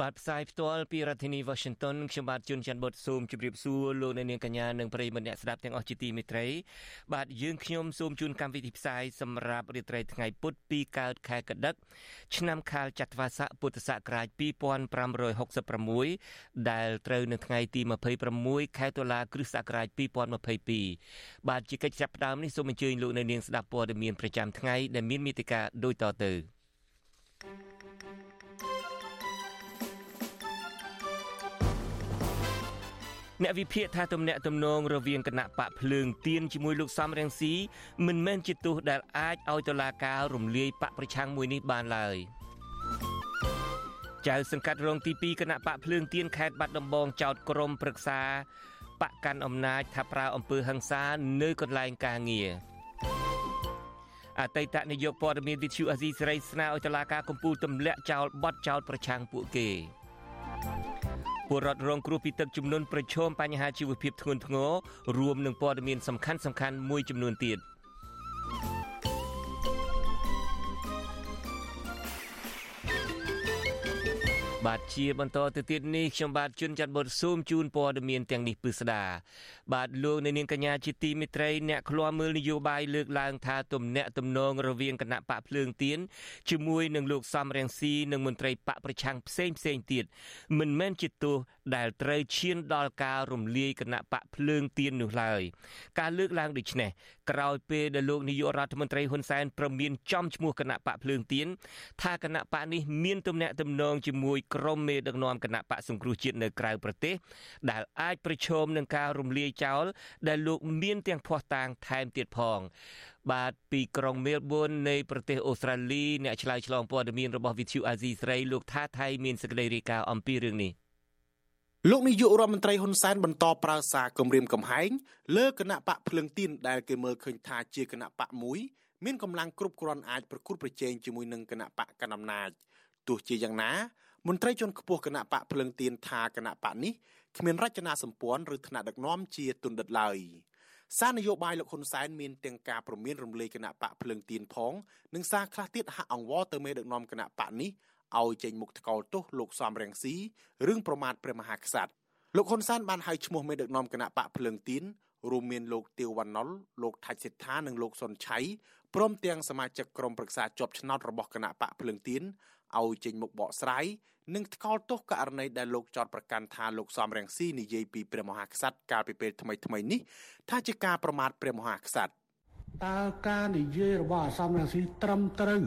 បាទផ្សាយផ្ទាល់ពីរដ្ឋធានី Washington ខ្ញុំបាទជួនច័ន្ទបុតសូមជម្រាបសួរលោកអ្នកនាងកញ្ញានិងប្រិយមិត្តអ្នកស្ដាប់ទាំងអស់ជាទីមេត្រីបាទយើងខ្ញុំសូមជូនកម្មវិធីផ្សាយសម្រាប់រាត្រីថ្ងៃពុធពីកើតខែកដិកឆ្នាំខាលចត្វាស័កពុទ្ធសករាជ2566ដែលត្រូវនៅថ្ងៃទី26ខែតុលាគ្រិស្តសករាជ2022បាទជាកិច្ចចាប់ផ្ដើមនេះសូមអញ្ជើញលោកអ្នកនាងស្ដាប់ព័ត៌មានប្រចាំថ្ងៃដែលមានមេតិការដូចតទៅ thank you អ្នកវិភាគថាទំនាក់ទំនងរវាងគណៈបកភ្លើងទៀនជាមួយលោកសំរងស៊ីមិនមែនជាទោសដែលអាចឲ្យតុលាការរំលាយបកប្រឆាំងមួយនេះបានឡើយចៅសង្កាត់រងទី2គណៈបកភ្លើងទៀនខេត្តបាត់ដំបងចោតក្រុមប្រឹក្សាបកកាន់អំណាចថាប្រើអំពើហិង្សានៅកន្លែងការងារអតីតនាយកព័ត៌មានវិទ្យុអាស៊ីសេរីស្នើឲ្យតុលាការកំពូលទម្លាក់ចោលបទចោតប្រឆាំងពួកគេ ពលរដ្ឋរងគ្រោះពីទឹកជំនន់ប្រឈមបញ្ហាជីវភាពធ្ងន់ធ្ងររួមនឹងព័ត៌មានសំខាន់សំខាន់មួយចំនួនទៀត។ បាទជាបន្តទៅទៀតនេះខ្ញុំបាទជួនចាត់បុតស៊ូមជូនព័ត៌មានទាំងនេះពិស្ដាបាទលោកនៅនាងកញ្ញាជាទីមេត្រីអ្នកឃ្លាំមើលនយោបាយលើកឡើងថាទំនាក់ទំនងរវាងគណៈបកភ្លើងទៀនជាមួយនឹងលោកសំរងស៊ីនិងមន្ត្រីបកប្រឆាំងផ្សេងផ្សេងទៀតមិនមែនជាទោសដែលត្រូវឈានដល់ការរំលាយគណៈបកភ្លើងទៀននោះឡើយការលើកឡើងដូចនេះក្រោយពេលដែលលោកនាយករដ្ឋមន្ត្រីហ៊ុនសែនប្រមានចំឈ្មោះគណៈបកភ្លើងទៀនថាគណៈបកនេះមានទំនាក់ទំនងជាមួយក្រុមមេដឹកនាំគណៈបកសង្គ្រោះជាតិនៅក្រៅប្រទេស ដែលអាចប្រឈមនឹងការរំលាយចោលដែលលោកមានទាំងភ័ស្តុតាងថែមទៀតផងបាទពីក្រុងមែលប៊ននៃប្រទេសអូស្ត្រាលីអ្នកឆ្លើយឆ្លងព័ត៌មានរបស់ VTV អាស៊ីស្រីលោកថាថៃមានសេចក្តីរាយការណ៍អំពីរឿងនេះ លោកនាយករដ្ឋមន្ត្រីហ៊ុនសែនបន្តប្រើសារគម្រាមកំហែងលើគណៈបកភ្លឹងទីនដែលគេមើលឃើញថាជាគណៈបកមួយមានកម្លាំងគ្រប់គ្រាន់អាចប្រគួតប្រជែងជាមួយនឹងគណៈបកកណ្ដាលអំណាចទោះជាយ៉ាងណាមន្ត្រីជាន់ខ្ពស់គណៈបកភ្លឹងទៀនថាគណៈបកនេះគ្មានរចនាសម្ព័ន្ធឬឋានៈដឹកនាំជាទុនដិតឡើយសារនយោបាយលោកហ៊ុនសែនមានទាំងការប្រមានរំលែកគណៈបកភ្លឹងទៀនផងនិងសារខ្លះទៀតហាក់អង្វរទៅមេដឹកនាំគណៈបកនេះ ឲ្យចេញមុខថ្កោលទោសលោកសំរងស៊ីរឿងប្រមាថព្រះមហាក្សត្រលោកហ៊ុនសែនបានហៅឈ្មោះមេដឹកនាំគណៈបកភ្លឹងទៀនរួមមានលោកទៀវវណ្ណុលលោកថាច់សិដ្ឋានិងលោកសុនឆៃព្រមទាំងសមាជិកក្រុមប្រឹក្សាជាប់ឆ្នោតរបស់គណៈបកភ្លឹងទៀនឲ្យចេញមុខបកស្រាយនិងថ្កោលទោសករណីដែលលោកចោតប្រកាន់ថាលោកសំរងស៊ីនិយាយពីព្រះមហាក្សត្រកាលពីពេលថ្មីថ្មីនេះថាជាការប្រមាថព្រះមហាក្សត្រតើការនិយាយរបស់សំរងស៊ីត្រឹមត្រូវ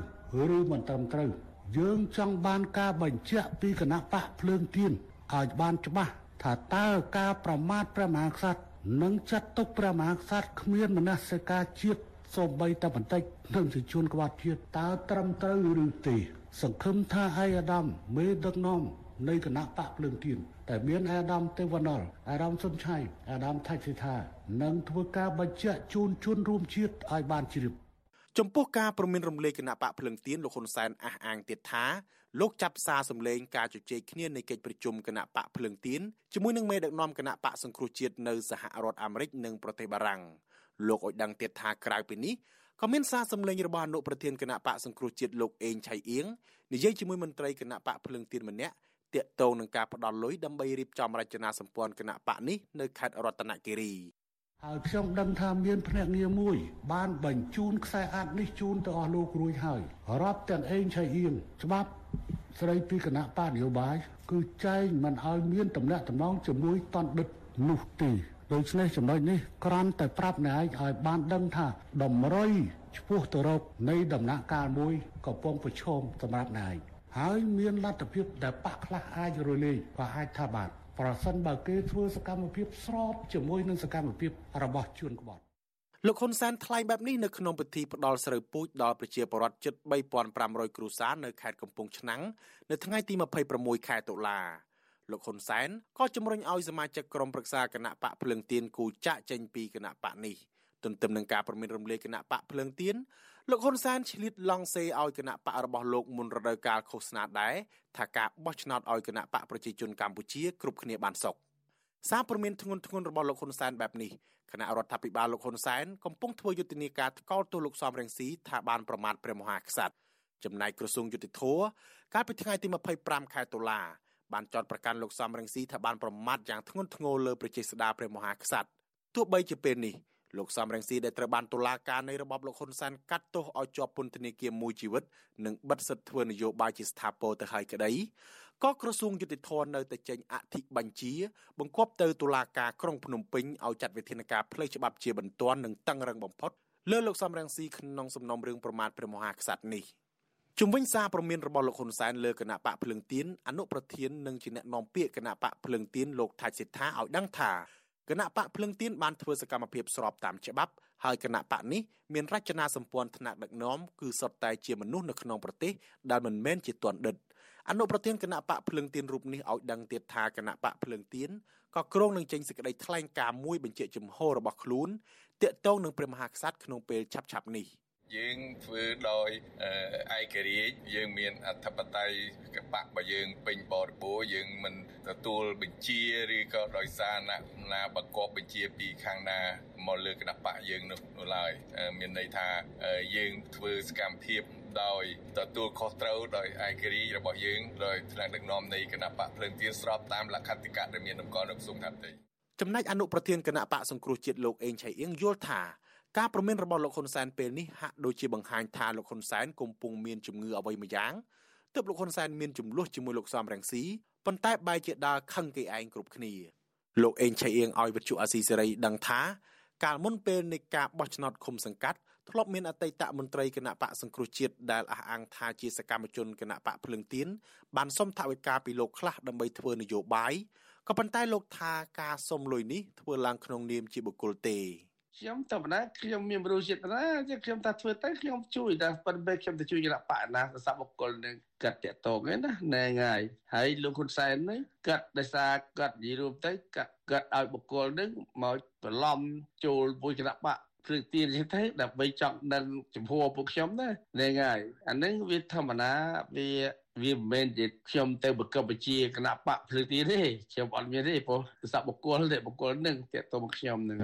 ឬមិនត្រឹមត្រូវ យើងចង់បានការបញ្ជាក់ពីគណៈបកភ្លើងទៀនឲ្យបានច្បាស់ថាតើការប្រមាថព្រះមហាក្សត្រនិងចាត់ទុកព្រះមហាក្សត្រគ្មានមនសិការជាតិសូម្បីតែបន្តិចនឹងជាជួនក្បត់ជាតិតើត្រឹមត្រូវឬទេ សង្ឃឹមថាឯអាដាមមេដឹកនាំនៃគណៈបកភ្លើងទៀនតែមានអាដាមទេវណ្ណុលអាដាមសុនឆៃអាដាមថៃសិដ្ឋានឹងធ្វើការបញ្ជាក់ជូនជនរួមជាតិឲ្យបានជ្រាប ចំពោះការប្រមានរំលែកគណៈបកភ្លឹងទៀនលោកហ៊ុនសែនអះអាងទៀតថាលោកចាប់សារសម្លេងការជជែកគ្នានៃកិច្ចប្រជុំគណៈបកភ្លឹងទៀនជាមួយនឹងមេដឹកនាំគណៈបកសង្គ្រោះជាតិនៅសហរដ្ឋអាមេរិកនិងប្រទេសបារាំងលោកឲ្យដឹងទៀតថាក្រៅពីនេះក៏មានសារសម្លេងរបស់អនុប្រធានគណៈបកសង្គ្រោះជាតិលោកអេងឆៃអៀងនិយាយជាមួយមន្ត្រីគណៈបកភ្លឹងទៀនម្នាក់តាក់ទងនឹងការផ្ដាល់លុយដើម្បីរៀបចំរចនាសម្ព័ន្ធគណៈបកនេះនៅខេត្តរតនគិរី ហើយខ្ញុំដឹងថាមានភ្នាក់ងារមួយ បានបញ្ជូនខ្សែអាតនេះជូនទៅអស់លោករួចហើយរាប់ទាំងអេងឆៃអៀងច្បាប់ស្រីពីគណៈបកនយោបាយគឺចែងមិនឲ្យមានតំណែងតំណងជាមួយតនដិតនោះទេដូច្នេះចំណុចនេះក្រាន់តែប្រាប់អ្នកឯងឲ្យបានដឹងថាតម្រុយឆ្ពោះទៅរកនៃដំណាក់កាលមួយកំពុងប្រឈមសម្រាប់អ្នកឯងហើយមានលទ្ធភាពដែលបាក់ខ្លះអាចរលាយក៏អាចថាបាន ប្រសិនបើគេធ្វើសកម្មភាពស្របជាមួយនឹងសកម្មភាពរបស់ជួនក្បត់លោកហ៊ុនសែនថ្លែងបែបនេះនៅក្នុងពិធីផ្ដល់ស្រូវពូជដល់ប្រជាពលរដ្ឋជិត3500គ្រួសារនៅខេត្តកំពង់ឆ្នាំងនៅថ្ងៃទី26ខែតុលាលោកហ៊ុនសែនក៏ជំរុញឲ្យសមាជិកក្រុមប្រឹក្សាគណៈបកភ្លើងទៀនគូចាក់ចេញពីគណៈបកនេះទន្ទឹមនឹងការប្រមានរំលាយគណៈបកភ្លើងទៀន លោកហ៊ុនសែនឆ្លៀតឡង់សេឲ្យគណៈបករបស់លោកមុនរដូវកាលឃោសនាដែរថាការបោះឆ្នោតឲ្យគណៈបកប្រជាជនកម្ពុជាគ្រប់គ្នាបានសុខសារព្រមានធ្ងន់ធ្ងររបស់លោកហ៊ុនសែនបែបនេះគណៈរដ្ឋាភិបាលលោកហ៊ុនសែនកំពុងធ្វើយុទ្ធនាការថ្កោលទោសលោកសំរងស៊ីថាបានប្រមាថព្រះមហាក្សត្រចំណែកក្រសួងយុតិធធកាលពីថ្ងៃទី25ខែតុលាបានចោទប្រកាន់លោកសំរងស៊ីថាបានប្រមាថយ៉ាងធ្ងន់ធ្ងរលើប្រជាស្ដារព្រះមហាក្សត្រទោះបីជាពេលនេះ លោកសំរងស៊ីដែលត្រូវបានតុលាការនៃរបបលោកហ៊ុនសែនកាត់ទោសឲ្យជាប់ពន្ធនាគារមួយជីវិតនិងបិទសិទ្ធិធ្វើនយោបាយជាស្ថាពរទៅហើយក្តីក៏ក្រសួងយុតិធម៌នៅតែចេញអធិបញ្ជា បង្គាប់ទៅតុលាការក្រុងភ្នំពេញឲ្យចាត់វិធានការផ្លូវច្បាប់ជាបន្ទាន់និងតឹងរឹងបំផុតលើលោកសំរងស៊ីក្នុងសំណុំរឿងប្រមាថព្រះមហាក្សត្រនេះជំវិញសារព្រមានរបស់លោកហ៊ុនសែនលើគណៈបកភ្លឹងទៀនអនុប្រធាននិងជាអ្នកនាំពាក្យគណៈបកភ្លឹងទៀនលោកថាច់សិដ្ឋាឲ្យដឹងថា គណៈបកភ្លឹងទៀនបានធ្វើសកម្មភាពស្របតាមច្បាប់ហើយគណៈបកនេះមានរចនាសម្ព័ន្ធថ្នាក់ដឹកនាំគឺសុទ្ធតែជាមនុស្សនៅក្នុងប្រទេសដែលមិនមែនជាទណ្ឌិតអនុប្រធានគណៈបកភ្លឹងទៀនរូបនេះឲ្យដឹងទៀតថាគណៈបកភ្លឹងទៀនក៏គ្រងនឹងចេញសេចក្តីថ្លែងការណ៍មួយបញ្ជាក់ជំហររបស់ខ្លួនទាក់ទងនឹងព្រះមហាក្សត្រក្នុងពេលឆាប់ៗនេះ។ យើងធ្វើដោយឯករាជ្យយើងមានអធិបតេយ្យកបៈរបស់យើងពេញបរិបូរយើងមិនទទួលបញ្ជាឬក៏ដោយសារណាណាបកបបញ្ជាពីខាងណាមកលើគណៈបកយើងនោះឡើយមានន័យថាយើងធ្វើសកម្មភាពដោយទទួលខុសត្រូវដោយឯករាជ្យរបស់យើងដោយថ្នាក់ដឹកនាំនៃគណៈបកភ្លើងទៀនស្របតាមលក្ខន្តិកៈដែលមានតម្កល់នៅក្រសួងថាតិចំណែកអនុប្រធានគណៈបកសង្គ្រោះជាតិលោកអេងឆៃអៀងយល់ថា ការប្រមានរបស់លោកហ៊ុនសែនពេលនេះហាក់ដូចជាបង្ហាញថាលោកហ៊ុនសែនកំពុងមានជំងឺអ្វីមួយយ៉ាងទើបលោកហ៊ុនសែនមានចំនួនជាមួយលោកសំរងស៊ីប៉ុន្តែបែរជាដើរខឹងគេឯងគ្រប់គ្នាលោកអេងឆៃអៀងឲ្យវិទ្យុអាស៊ីសេរីដឹងថាកាលមុនពេលនៃការបោះឆ្នោតឃុំសង្កាត់ធ្លាប់មានអតីតមន្ត្រីគណៈបកសង្គ្រោះជាតិដែលអះអាងថាជាសកម្មជនគណៈបកភ្លឹងទៀនបានសុំថវិកាពីលោកខ្លះដើម្បីធ្វើនយោបាយក៏ប៉ុន្តែលោកថាការសុំលុយនេះធ្វើឡើងក្នុងនាមជាបុគ្គលទេ ខ្ញុំធម្មតាខ្ញុំមានមនុស្សចិត្តណាខ្ញុំថាធ្វើទៅខ្ញុំជួយតែប៉ុន្តែខ្ញុំទៅជួយគណៈបកណាសសបុគ្គលនឹងកាត់តាក់តងហ្នឹងណាណែងាយហើយលោកហ៊ុនសែននេះកាត់ដោយសារកាត់និយាយរួមទៅកាត់កាត់ឲ្យបុគ្គលនឹងមកប្រឡំចូលមួយគណៈបកព្រឹកទៀនចឹងទៅដើម្បីចង់ដឹងចំពោះពួកខ្ញុំណាណែងាយអាហ្នឹងវាធម្មតាវាវាមិនមែនជាខ្ញុំទៅបកបជាគណៈបកភ្លើទីទេខ្ញុំអត់មានទេព្រោះស័ព្ទបុគ្គលទេបុគ្គលនឹងតាក់ទងខ្ញុំនឹង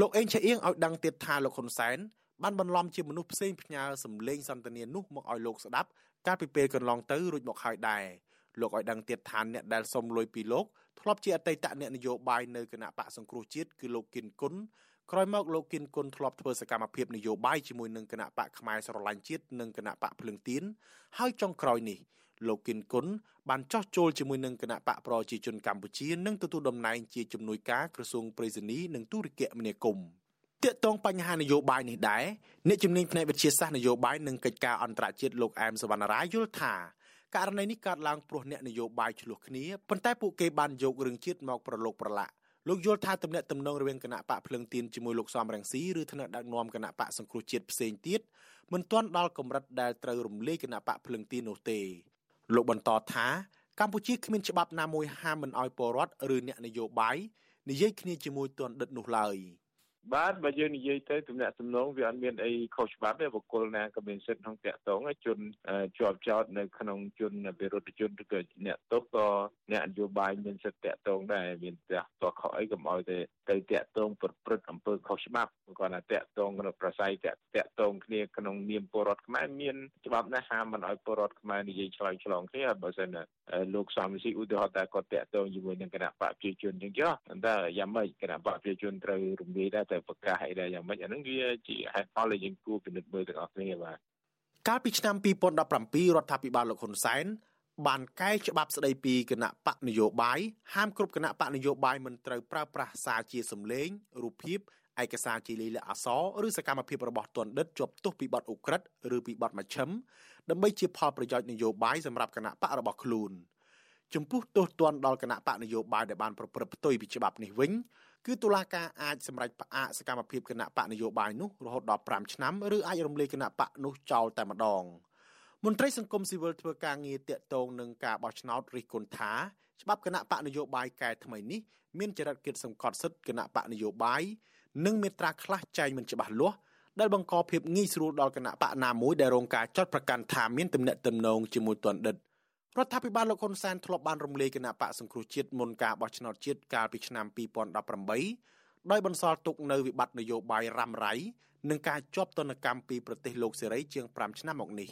លោកអេងឆៃអៀងឲ្យដឹងទៀតថាលោកហ៊ុនសែនបានបន្លំជាមនុស្សផ្សេងផ្ញើសម្លេងសន្តានានោះមកឲ្យលោកស្ដាប់កាលពីពេលកន្លងទៅរួចមកហើយដែរលោកឲ្យដឹងទៀតថាអ្នកដែលសុំលុយពីលោកធ្លាប់ជាអតីតអ្នកនយោបាយនៅគណៈបកសង្គ្រោះជាតិគឺលោកគិនគុណក្រោយមកលោកគិនគុណធ្លាប់ធ្វើសកម្មភាពនយោបាយជាមួយនឹងគណៈបកផ្នែកស្រឡាញ់ជាតិនិងគណៈបកភ្លឹងទៀនហើយចុងក្រោយនេះ លោកគិនគុណបានចោះចូលជាមួយនឹងគណៈបកប្រជាជនកម្ពុជានិងទទួលតំណែងជាជំនួយការក្រសួងប្រៃសណីនិងទូរគមនាគមន៍ទាក់ទងបញ្ហានយោបាយនេះដែរអ្នកជំនាញផ្នែកវិទ្យាសាស្ត្រនយោបាយនិងកិច្ចការអន្តរជាតិលោកអែមសវណ្ណារាយល់ថាករណីនេះកើតឡើងព្រោះអ្នកនយោបាយឆ្លោះគ្នាប៉ុន្តែពួកគេបានយករឿងជាតិមកប្រឡូកប្រឡាក់លោកយល់ថាទំនាក់ទំនងរវាងគណៈបកភ្លឹងទៀនជាមួយលោកសំរងស៊ីឬថ្នាក់ដឹកនាំគណៈបកសង្គ្រោះជាតិផ្សេងទៀតមិនទាន់ដល់កម្រិតដែលត្រូវរំលាយគណៈបកភ្លឹងទៀននោះទេ លោកបន្តថាកម្ពុជាគ្មានច្បាប់ណាមួយហាមមិនឲ្យពលរដ្ឋឬអ្នកនយោបាយនិយាយគ្នាជាមួយទណ្ឌិតនោះឡើយ។ បាទបើយើងនិយាយទៅទំនាក់ទំនងវាអត់មានអីខុសច្បាប់ទេបុគ្គលណាក៏មានសិទ្ធិក្នុងតាក់ទងជនជាប់ចោតនៅក្នុងជនវិរុទ្ធជនឬក៏អ្នកទុកក៏អ្នកនយោបាយមានសិទ្ធិតាក់ទងដែរមានតែតោះខុសអីកុំឲ្យទៅទៅតាក់ទងប្រព្រឹត្តអំពើខុសច្បាប់គាត់ថាតាក់ទងក្នុងប្រស័យតាក់តាក់ទងគ្នាក្នុងនាមពលរដ្ឋខ្មែរមានច្បាប់ណាស់ហាមមិនឲ្យពលរដ្ឋខ្មែរនិយាយឆ្លើយឆ្លងគ្នាបើសិនលោកសំស៊ីឧទាហរណ៍តែគាត់តាក់ទងជាមួយនឹងគណៈបកប្រជាជនអញ្ចឹងចុះតែយ៉ាងម៉េចគណៈបកប្រជាជនត្រូវរំលាយដែរតែប្រកាសអីដែរយ៉ាងម៉េចអានឹងវាជាហេតុផលដែលយើងគួរពិនិត្យមើលទាំងអស់គ្នាបាទកាលពីឆ្នាំ2017រដ្ឋាភិបាលលោកហ៊ុនសែនបានកែច្បាប់ស្ដីពីគណៈបកនយោបាយហាមគ្រប់គណៈបកនយោបាយមិនត្រូវប្រើប្រាស់សារជាសម្លេងរូបភាពឯកសារជាលិលាអសរឬសកម្មភាពរបស់ទណ្ឌិតជាប់ទោសពីបទឧក្រិដ្ឋឬពីបទមជ្ឈិមដើម្បីជាផលប្រយោជន៍នយោបាយសម្រាប់គណៈបករបស់ខ្លួនចំពោះទោសទណ្ឌដល់គណៈបកនយោបាយដែលបានប្រព្រឹត្តផ្ទុយពីច្បាប់នេះវិញ គឺតុលាការអាចសម្រេចផ្អាកសកម្មភាពគណៈបកនយោបាយនោះរហូតដល់5ឆ្នាំឬអាចរំលាយគណៈបកនោះចោលតែម្ដងមន្ត្រីសង្គមស៊ីវិលធ្វើការងារតាក់ទងនឹងការបោះឆ្នោតរិះគន់ថាច្បាប់គណៈបកនយោបាយកែថ្មីនេះមានចរិតគិតសង្កត់សិទ្ធិគណៈបកនយោបាយនិងមេត្រាខ្លះចែងមិនច្បាស់លាស់ដែលបង្កភាពងាយស្រួលដល់គណៈបកណាមួយដែលរងការចាត់ប្រកាន់ថាមានទំនាក់ទំនងជាមួយទណ្ឌិត រដ្ឋាភិបាលលោកហ៊ុនសែនធ្លាប់បានរំលាយគណៈបកសង្គ្រោះជាតិមុនការបោះឆ្នោតជាតិកាលពីឆ្នាំ2018ដោយបន្សល់ទុកនៅវិបត្តិនយោបាយរ៉ាំរ៉ៃនិងការជាប់ទណ្ឌកម្មពីប្រទេសលោកសេរីជាង5ឆ្នាំមកនេះ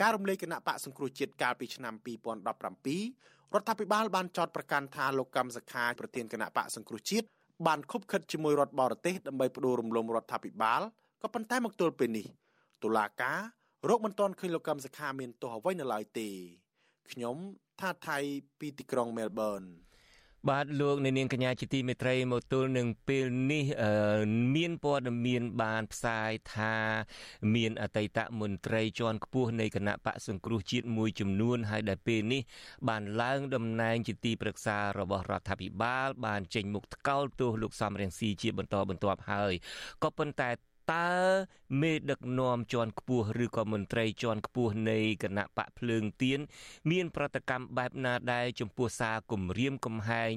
ការរំលាយគណៈបកសង្គ្រោះជាតិកាលពីឆ្នាំ2017រដ្ឋាភិបាលបានចោទប្រកាន់ថាលោកកម្មសខាប្រធានគណៈបកសង្គ្រោះជាតិបានខុបខិតជាមួយរដ្ឋបរទេសដើម្បីផ្ដួលរំលំរដ្ឋាភិបាលក៏ប៉ុន្តែមកទល់ពេលនេះតុលាការរកមិនទាន់ឃើញលោកកម្មសខាមានទោសអ្វីនៅឡើយទេ ខ្ញុំថាថៃពីទីក្រុងមែលប៊នបាទលោកអ្នកនាងកញ្ញាជាទីមេត្រីមកទល់នឹងពេលនេះមានព័ត៌មានបានផ្សាយថាមានអតីតមន្ត្រីជាន់ខ្ពស់នៃគណៈបកសង្គ្រោះជាតិមួយចំនួនហើយដែលពេលនេះបានឡើងតំណែងជាទីប្រឹក្សារបស់រដ្ឋាភិបាលបានចេញមុខថ្កោលទោសលោកសំរងស៊ីជាបន្តបន្ទាប់ហើយក៏ប៉ុន្តែ តើមេដឹកនាំជាន់ខ្ពស់ឬក៏មន្ត្រីជាន់ខ្ពស់នៃគណៈបកភ្លើងទៀនមាន ប្រតិកម្មបែបណាដែរចំពោះសារគម្រាមកំហែង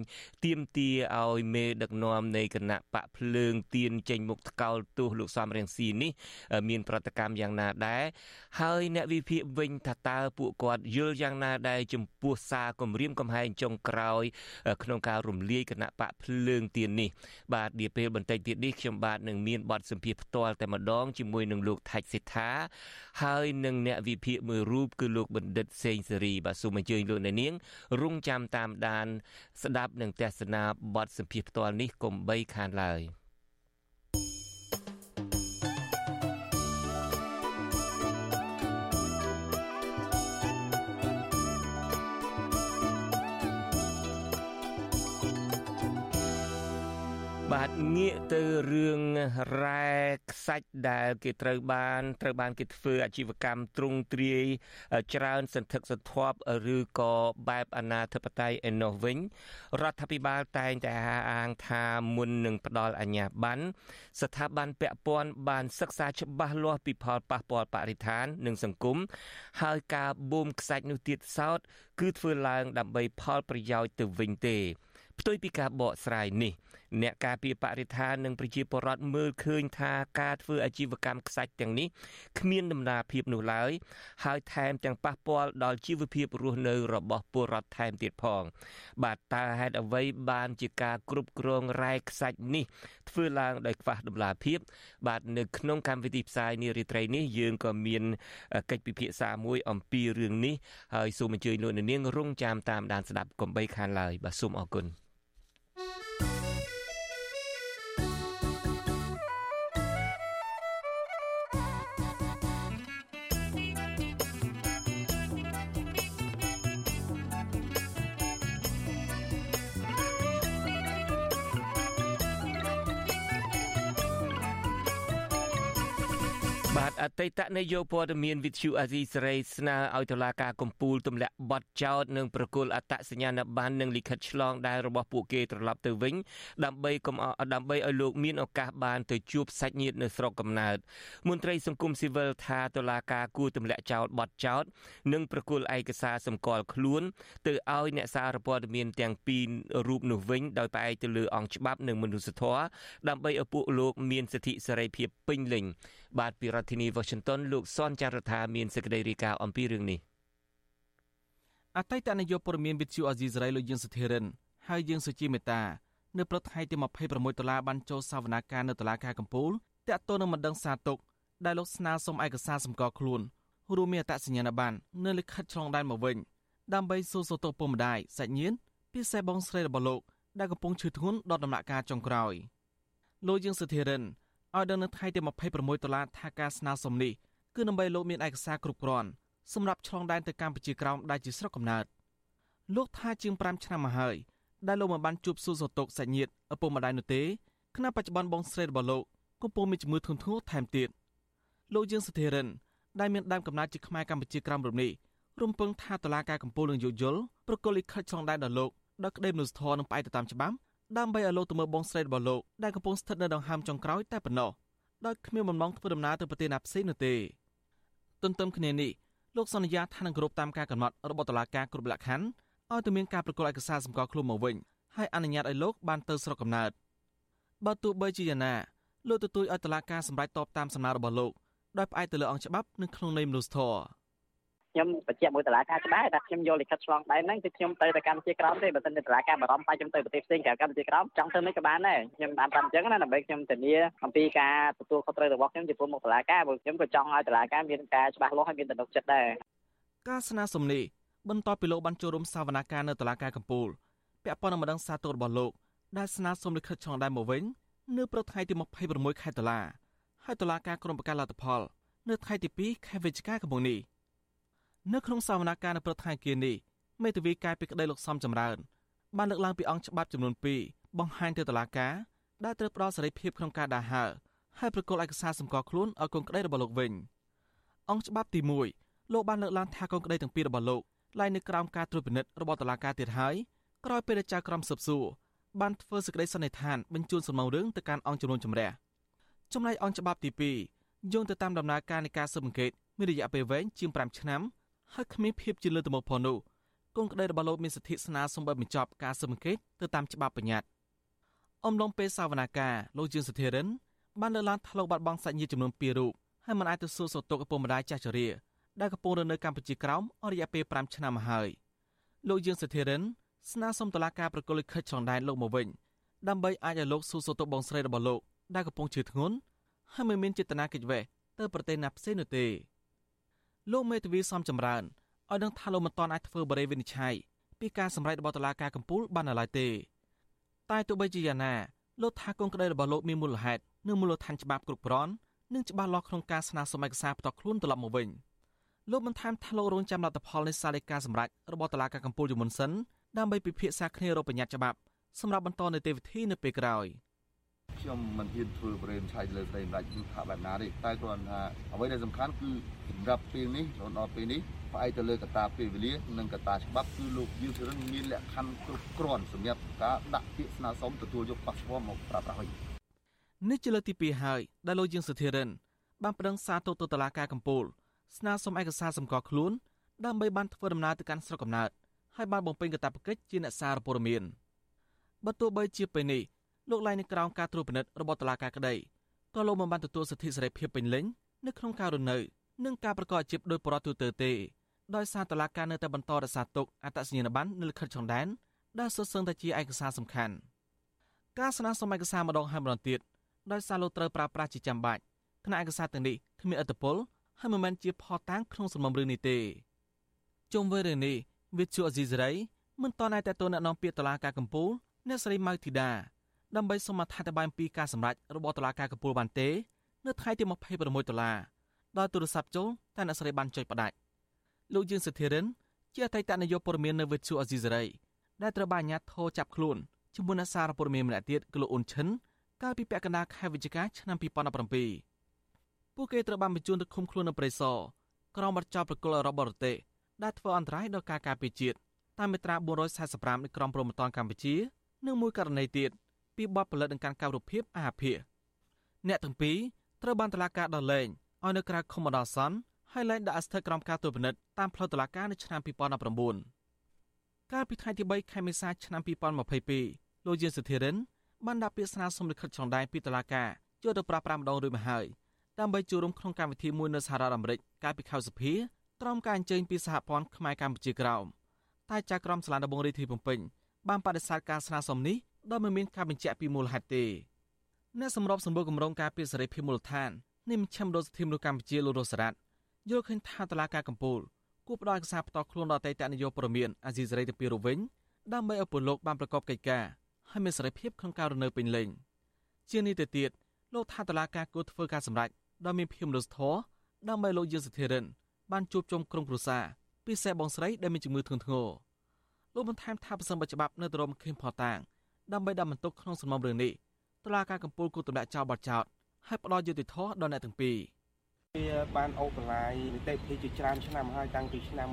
ទាមទារឲ្យមេដឹកនាំនៃគណៈបកភ្លើងទៀនចេញមុខថ្កោលទោសលោកសំរងស៊ីនេះ មាន ប្រតិកម្មយ៉ាងណាដែរហើយអ្នកវិភាគវិញថាតើពួកគាត់យល់យ៉ាងណាដែរចំពោះសារគម្រាមកំហែងចុងក្រោយ ក្នុងការរំលាយគណៈបកភ្លើងទៀននេះ បាទនាពេលបន្តិចទៀតនេះខ្ញុំបាទនឹងមានបទសម្ភាសន៍ផ្ទាល់តែម្ដងជាមួយនឹងលោកថាច់សិដ្ឋាហើយនឹងអ្នកវិភាគមួយរូបគឺលោកបណ្ឌិតសេងសេរីបាទសូមអញ្ជើញលោកអ្នកនាងរងចាំតាមដាន ស្ដាប់និងទស្សនាបទសម្ភាសន៍ផ្ទាល់នេះកុំបីខានឡើយ។ ងាកទៅរឿងរ៉ែខ្សាច់ដែល គេត្រូវបានត្រូវបានគេធ្វើអាជីវកម្មទ្រង់ទ្រាយច្រើន សន្ធឹកសន្ធាប់ឬក៏បែបអនាធិបតេយ្យឯនោះវិញរដ្ឋាភិបាលតែងតែអាងថាមុននឹងផ្ដល់អាជ្ញាប័ណ្ណស្ថាប័នពាក់ព័ន្ធបានសិក្សាច្បាស់លាស់ពីផលប៉ះពាល់បរិស្ថាន និងសង្គមហើយការបូមខ្សាច់នោះទៀតសោតគឺធ្វើឡើងដើម្បីផលប្រយោជន៍ទៅវិញទេ ផ្ទុយពីការបកស្រាយនេះ អ្នកការពារបរិស្ថាននិងប្រជាពលរដ្ឋមើលឃើញថាការធ្វើអាជីវកម្មខ្សាច់ទាំងនេះគ្មានដំណាភាពនោះឡើយហើយថែមទាំងប៉ះពាល់ដល់ជីវភាពរស់នៅរបស់ពលរដ្ឋថែមទៀតផង បាទតើហេតុអ្វីបានជាការគ្រប់គ្រងរ៉ែខ្សាច់នេះធ្វើឡើងដោយខ្វះដំណាភាព បាទនៅក្នុងកម្មវិធីផ្សាយនារីត្រីនេះយើងក៏មានកិច្ចពិភាក្សាមួយអំពីរឿងនេះហើយសូមអញ្ជើញលោកនាងរងចាំតាមដានស្ដាប់កំបីខានឡើយបាទសូមអរគុណ តីតនាយកព័ត៌មានវិទ្យុអាស៊ីសេរីស្នើឲ្យតុលាការកំពូលទម្លាក់បទចោទនិងប្រគល់អត្តសញ្ញាណប័ណ្ណនិងលិខិតឆ្លងដែនរបស់ពួកគេត្រឡប់ទៅវិញដើម្បីកុំដើម្បីឲ្យលោកមានឱកាសបានទៅជួបសាច់ញាតិនៅស្រុកកំណើតមន្ត្រីសង្គមស៊ីវិលថាតុលាការគួរទម្លាក់ចោលបទចោទនិងប្រគល់ឯកសារសម្គាល់ខ្លួន ទៅឲ្យអ្នកសារព័ត៌មានទាំងពីររូបនោះវិញដោយផ្អែកទៅលើអង្គច្បាប់និងមនុស្សធម៌ដើម្បីឲ្យពួកលោកមានសិទ្ធិសេរីភាពពេញលេញបាទពីរដ្ឋធានី Washington លោកសនចាររថាមានសេចក្តីរាយការណ៍អំពីរឿងនេះអតីតនាយកព័ត៌មានវិទ្យុអាស៊ីសេរីលោកយឹងសុធិរិនហើយយើងសុជាមេតានៅព្រឹកថ្ងៃទី26ដុល្លារបានចូលសវនាការនៅតុលាការកំពូលតាក់ទងនឹងមិនដឹងសារទុកដែលលោកស្នើសុំឯកសារសម្គាល់ខ្លួនរួមមានអត្តសញ្ញាណប័ណ្ណនៅលិខិតឆ្លងដែនមកវិញដើម្បីសួរសុខទុក្ខពុកម្ដាយសាច់ញាតិពីសេះបងស្រីរបស់លោកដែលកំពុងឈឺធ្ងន់ដល់ដំណាក់កាលចុងក្រោយលោកយើងសុធិរិន ឲ្យដឹងនៅថ្ងៃទី26ដុល្លារថាការស្នើសុំនេះគឺដើម្បីលោកមានឯកសារគ្រប់គ្រាន់សម្រាប់ឆ្លងដែនទៅកម្ពុជាក្រោមដែលជាស្រុកកំណើតលោកថាជាង5ឆ្នាំមកហើយដែលលោកមិនបានជួបសួរសុខទុក្ខសាច់ញាតិឪពុកម្ដាយនោះទេខណៈបច្ចុប្បន្នបងស្រីរបស់លោកកំពុងមានជំងឺធ្ងន់ធ្ងរថែមទៀតលោកយើងសធិរិនដែលមានដើមកំណើតជាខ្មែរកម្ពុជាក្រោមរំនេះរំពឹងថាតឡាការកម្ពុជានឹងយោគយល់ប្រកុលលិខិតឆ្លងដែនដល់លោកដល់ក្តីមនុស្សធម៌នឹងផ្អែកទៅតាមច្បាប់ ដើម្បីឲ្យលោកទៅមើលបងស្រីរបស់លោកដែលកំពុងស្ថិតនៅដង្ហើមចុងក្រោយតែប៉ុណ្ណោះដោយគ្មានបំណងធ្វើដំណើរទៅប្រទេសណាផ្សេងនោះទេទន្ទឹមគ្នានេះលោកសន្យាថានឹងគោរពតាមការកំណត់របស់តុលាការគ្រប់លក្ខខណ្ឌឲ្យទៅមានការប្រកល់ឯកសារសម្គាល់ខ្លួនមកវិញហើយអនុញ្ញាតឲ្យលោកបានទៅស្រុកកំណើតបើទោះបីជាយ៉ាងណាលោកទទូចឲ្យតុលាការសម្រេចតបតាមសំណើរបស់លោកដោយផ្អែកទៅលើអង្គច្បាប់និងក្នុងន័យមនុស្សធម៌ ខ្ញុំបញ្ជាក់មួយតឡាការច្បាស់ថាខ្ញុំយកលិខិតឆ្លងដែនហ្នឹងគឺខ្ញុំទៅទៅកម្ពុជាក្រោមទេបើមិនតឡាការបារម្ភថាខ្ញុំទៅប្រទេសផ្សេងក្រៅកម្ពុជាក្រោមចង់ទៅមិនក៏បានដែរខ្ញុំបានតាមអញ្ចឹងណាដើម្បីខ្ញុំធានាអំពីការទទួលខុសត្រូវរបស់ខ្ញុំចំពោះមុខតឡាការព្រោះខ្ញុំក៏ចង់ឲ្យតឡាការមានការច្បាស់លាស់ហើយមានទំនុកចិត្តដែរការស្នើសុំនេះបន្ទាប់ពីលោកបានចូលរួមសវនកម្មនៅតឡាការកំពូលពាក់ព័ន្ធនឹងម្ដងសាទររបស់លោកដែលស្នើសុំលិខិតឆ្លងដែនមកវិញនៅព្រឹកថ្ងៃទី26ខែតុលាហើយតុលាការក្រុងប្រកាសលទ្ធផល នៅថ្ងៃទី2ខែវិច្ឆិកាឆ្នាំនេះ នៅក្នុងសវនកម្មនៅព្រឹកថ្ងៃគៀនេះមេធាវីកាយពីក្តីលោកសំចម្រើនបានលើកឡើងពីអង្គច្បាប់ចំនួន2បង្ហាញទៅតុលាការដែលត្រូវផ្ដល់សេរីភាពក្នុងការដាហើហើយប្រកល់ឯកសារសម្គាល់ខ្លួនឲ្យកូនក្តីរបស់លោកវិញអង្គច្បាប់ទី1លោកបានលើកឡើងថាកូនក្តីទាំងពីររបស់លោកឡាយនៅក្រោមការត្រួតពិនិត្យរបស់តុលាការទៀតហើយក្រោយពេលដែលចៅក្រមស៊ើបសួរបានធ្វើសេចក្តីសន្និដ្ឋានបញ្ជូនសំណុំរឿងទៅកាន់អង្គជំនុំជម្រះចំណែកអង្គច្បាប់ទី2យោងទៅតាមដំណើរការនៃការស៊ើបអង្កេតមានរយៈពេលវែងជាង5ឆ្នាំ ហើយគ្មានភាពជាលើទៅមុខផងនោះកូនក្តីរបស់លោកមានសិទ្ធិស្នើសុំបិទបញ្ចប់ការស៊ើបអង្កេតទៅតាមច្បាប់បញ្ញត្តិអំឡុងពេលសវនាការលោកជឿនសធិរិនបានលើកឡើងថាលោកបាត់បង់សាច់ញាតិចំនួន2រូបហើយមិនអាចទៅសួរសុខទុក្ខឪពុកម្ដាយចាស់ជរាដែលកំពុងរស់នៅកម្ពុជាក្រោមអស់រយៈពេល5ឆ្នាំមកហើយលោកយើងសធិរិនស្នើសុំតុលាការប្រកុលលិខិតឆ្លងដែនលោកមកវិញដើម្បីអាចឲ្យលោកសួរសុខទុក្ខបងស្រីរបស់លោកដែលកំពុងឈឺធ្ងន់ហើយមិនមានចេតនាកិច្ចវេះទៅប្រទេសណាផ្សេងនោះទេ លោកមេធាវីសំចម្រើនឲ្យដឹងថាលោកមិនទាន់អាចធ្វើបរិយាវិនិច្ឆ័យពីការសម្រេចរបស់តុលាការកំពូលបាននៅឡើយទេតែទោះបីជាយ៉ាងណាលោកថាកូនក្តីរបស់លោកមានមូលហេតុនិងមូលដ្ឋានច្បាប់គ្រប់គ្រាន់និងច្បាស់លាស់ក្នុងការស្នើសុំឯកសារផ្ទាល់ខ្លួនត្រឡប់មកវិញលោកបានថែមថាលោករងចាំលទ្ធផលនៃសាលដីកាសម្រេចរបស់តុលាការកំពូលជាមុនសិនដើម្បីពិភាក្សាគ្នារកបញ្ញត្តិច្បាប់សម្រាប់បន្តនីតិវិធីនៅពេលក្រោយ ខ្ញុំមិនហ៊ានធ្វើបរិយាឆៃលើស្ដីម្ដេចគឺថាបែបណាទេតែគ្រាន់ថាអ្វីដែលសំខាន់គឺសម្រាប់ពេលនេះរហូតដល់ពេលនេះផ្អែកទៅលើកត្តាពេលវេលានិងកត្តាច្បាប់គឺលោកយូធិរិនមានលក្ខខណ្ឌគ្រប់គ្រាន់សម្រាប់ការដាក់ពាក្យស្នើសុំទទួលយកប៉ាសពតមកប្រើប្រាស់វិញនេះជាលើកទី2ហើយដែលលោកយើងសុធិរិនបានប្តឹងសារទៅតុលាការកំពូលស្នើសុំឯកសារសម្គាល់ខ្លួនដើម្បីបានធ្វើដំណើរទៅកាន់ស្រុកកំណើតហើយបានបំពេញកាតព្វកិច្ចជាអ្នកសារព័ត៌មានបើទោះបីជាពេលនេះ លោកឡាយនៅក្រោមការត្រួតពិនិត្យរបស់តុលាការក្តីក៏លោកមិនបានទទួលសិទ្ធិសេរីភាពពេញលេញនៅក្នុងការរស់នៅនិងការប្រកបអាជីពដោយប្រតិទូទៅទេដោយសារតុលាការនៅតែបន្តរក្សាទុកអត្តសញ្ញាណប័ណ្ណនៅលិខិតឆ្លងដែនដែលសុទ្ធសឹងតែជាឯកសារសំខាន់ការស្នើសុំឯកសារម្ដងហើយម្ដងទៀតដោយសារលោកត្រូវប្រើប្រាស់ជាចាំបាច់គណៈឯកសារទាំងនេះគ្មានអត្តពលហើយមិនមែនជាផតាំងក្នុងសំណុំរឿងនេះទេជុំវិញរឿងនេះវិទ្យុអេស៊ីសរ៉ៃមិនតន់តែតទៅអ្នកនាំពាក្យតុលាការកំពូលអ្នកស្រីម៉ៅធីតា ដើម្បីសូមអធិប្បាយអំពីការសម្រេចរបស់តុលាការកំពូលបានទេ នៅថ្ងៃទី26ដុល្លារដោយទូរស័ព្ទចូលតែអ្នកស្រីបានចុចផ្ដាច់លោកយើងសិទ្ធិរិនជាអតីតនាយកព័ត៌មាននៅវិទ្យុអេស៊ីសរ៉ៃដែលត្រូវបានអាជ្ញាធរចាប់ខ្លួនជាមួយនឹងសារព័ត៌មានម្នាក់ទៀតគឺលោកអ៊ុនឈិនកាលពីពាក់កណ្ដាលខែវិច្ឆិកាឆ្នាំ2017ពួកគេត្រូវបានបញ្ជូនទៅឃុំខ្លួននៅព្រៃសរក្រោមបទចោទប្រកុលរបស់បរទេសដែលធ្វើអន្តរាយដល់ការការពារជាតិតាមមាត្រា445នៃក្រមព្រហ្មទណ្ឌកម្ពុជានិងមួយករណីទៀត ពីបទផលិតនឹងការកម្មរូបភាពអាភិអ្នកទាំងពីរត្រូវបានតឡាការដោះលែងឲ្យនៅក្រៅឃុំបណ្ដោះអាសន្នហើយលែងដាក់ស្ថិតក្រោមការត្រួតពិនិត្យតាមផ្លូវតុលាការនៅឆ្នាំ2019កាលពីថ្ងៃទី3ខែមេសាឆ្នាំ2022លោកយានសុធិរិនបានដាក់ពាក្យស្នើសុំលិខិតឆ្លងដែនពីតុលាការយកទៅប្រាស្រ័យម្ដងរួចមកហើយដើម្បីចូលរួមក្នុងកម្មវិធីមួយនៅសហរដ្ឋអាមេរិកកាលពីខែសភាត្រោមការអញ្ជើញពីសហព័ន្ធខ្មែរកម្ពុជាក្រោមតែចៅក្រមសាលាដំបងរាជធានីភ្នំពេញបានបដិសេធការស្នើសុំនេះ ដោយមិនមានការបញ្ជាក់ពីមូលហេតុទេអ្នកសម្របសម្រួលគម្រោងការពារសេរីភាពមូលដ្ឋាននៃមជ្ឈមណ្ឌលសិទ្ធិមនុស្សកម្ពុជាលោករស់សារ៉ាត់យល់ឃើញថាតឡាការកម្ពុជាគួរផ្ដល់ឯកសារផ្ទាល់ខ្លួនដល់អតីតនាយកព័ត៌មានអាស៊ីសេរីទៅពីរវិញដើម្បីឲ្យពលលោកបានប្រកបកិច្ចការហើយមានសេរីភាពក្នុងការរស់នៅពេញលេញជានេះទៅទៀតលោកថាតឡាការគួរធ្វើការសម្រេចដោយមានភាពមនុស្សធម៌ដើម្បីលោកយើងសធិរិនបានជួបជុំក្រុមគ្រួសារពិសេសបងស្រីដែលមានជំងឺធ្ងន់ធ្ងរលោកបន្ថែមថាប្រសិនបើច្បាប់នៅតែរមខេមផតាង ដើម្បីដាក់បន្ទុកក្នុងសំណុំរឿងនេះតុលាការកំពូលគូទម្លាក់ចោលបទចោតហើយផ្ដល់យុត្តិធម៌ដល់អ្នកទាំងពីរវាបានអូបឡាយនីតិវិធីជាច្រើនឆ្នាំហើយតាំងពីឆ្នាំ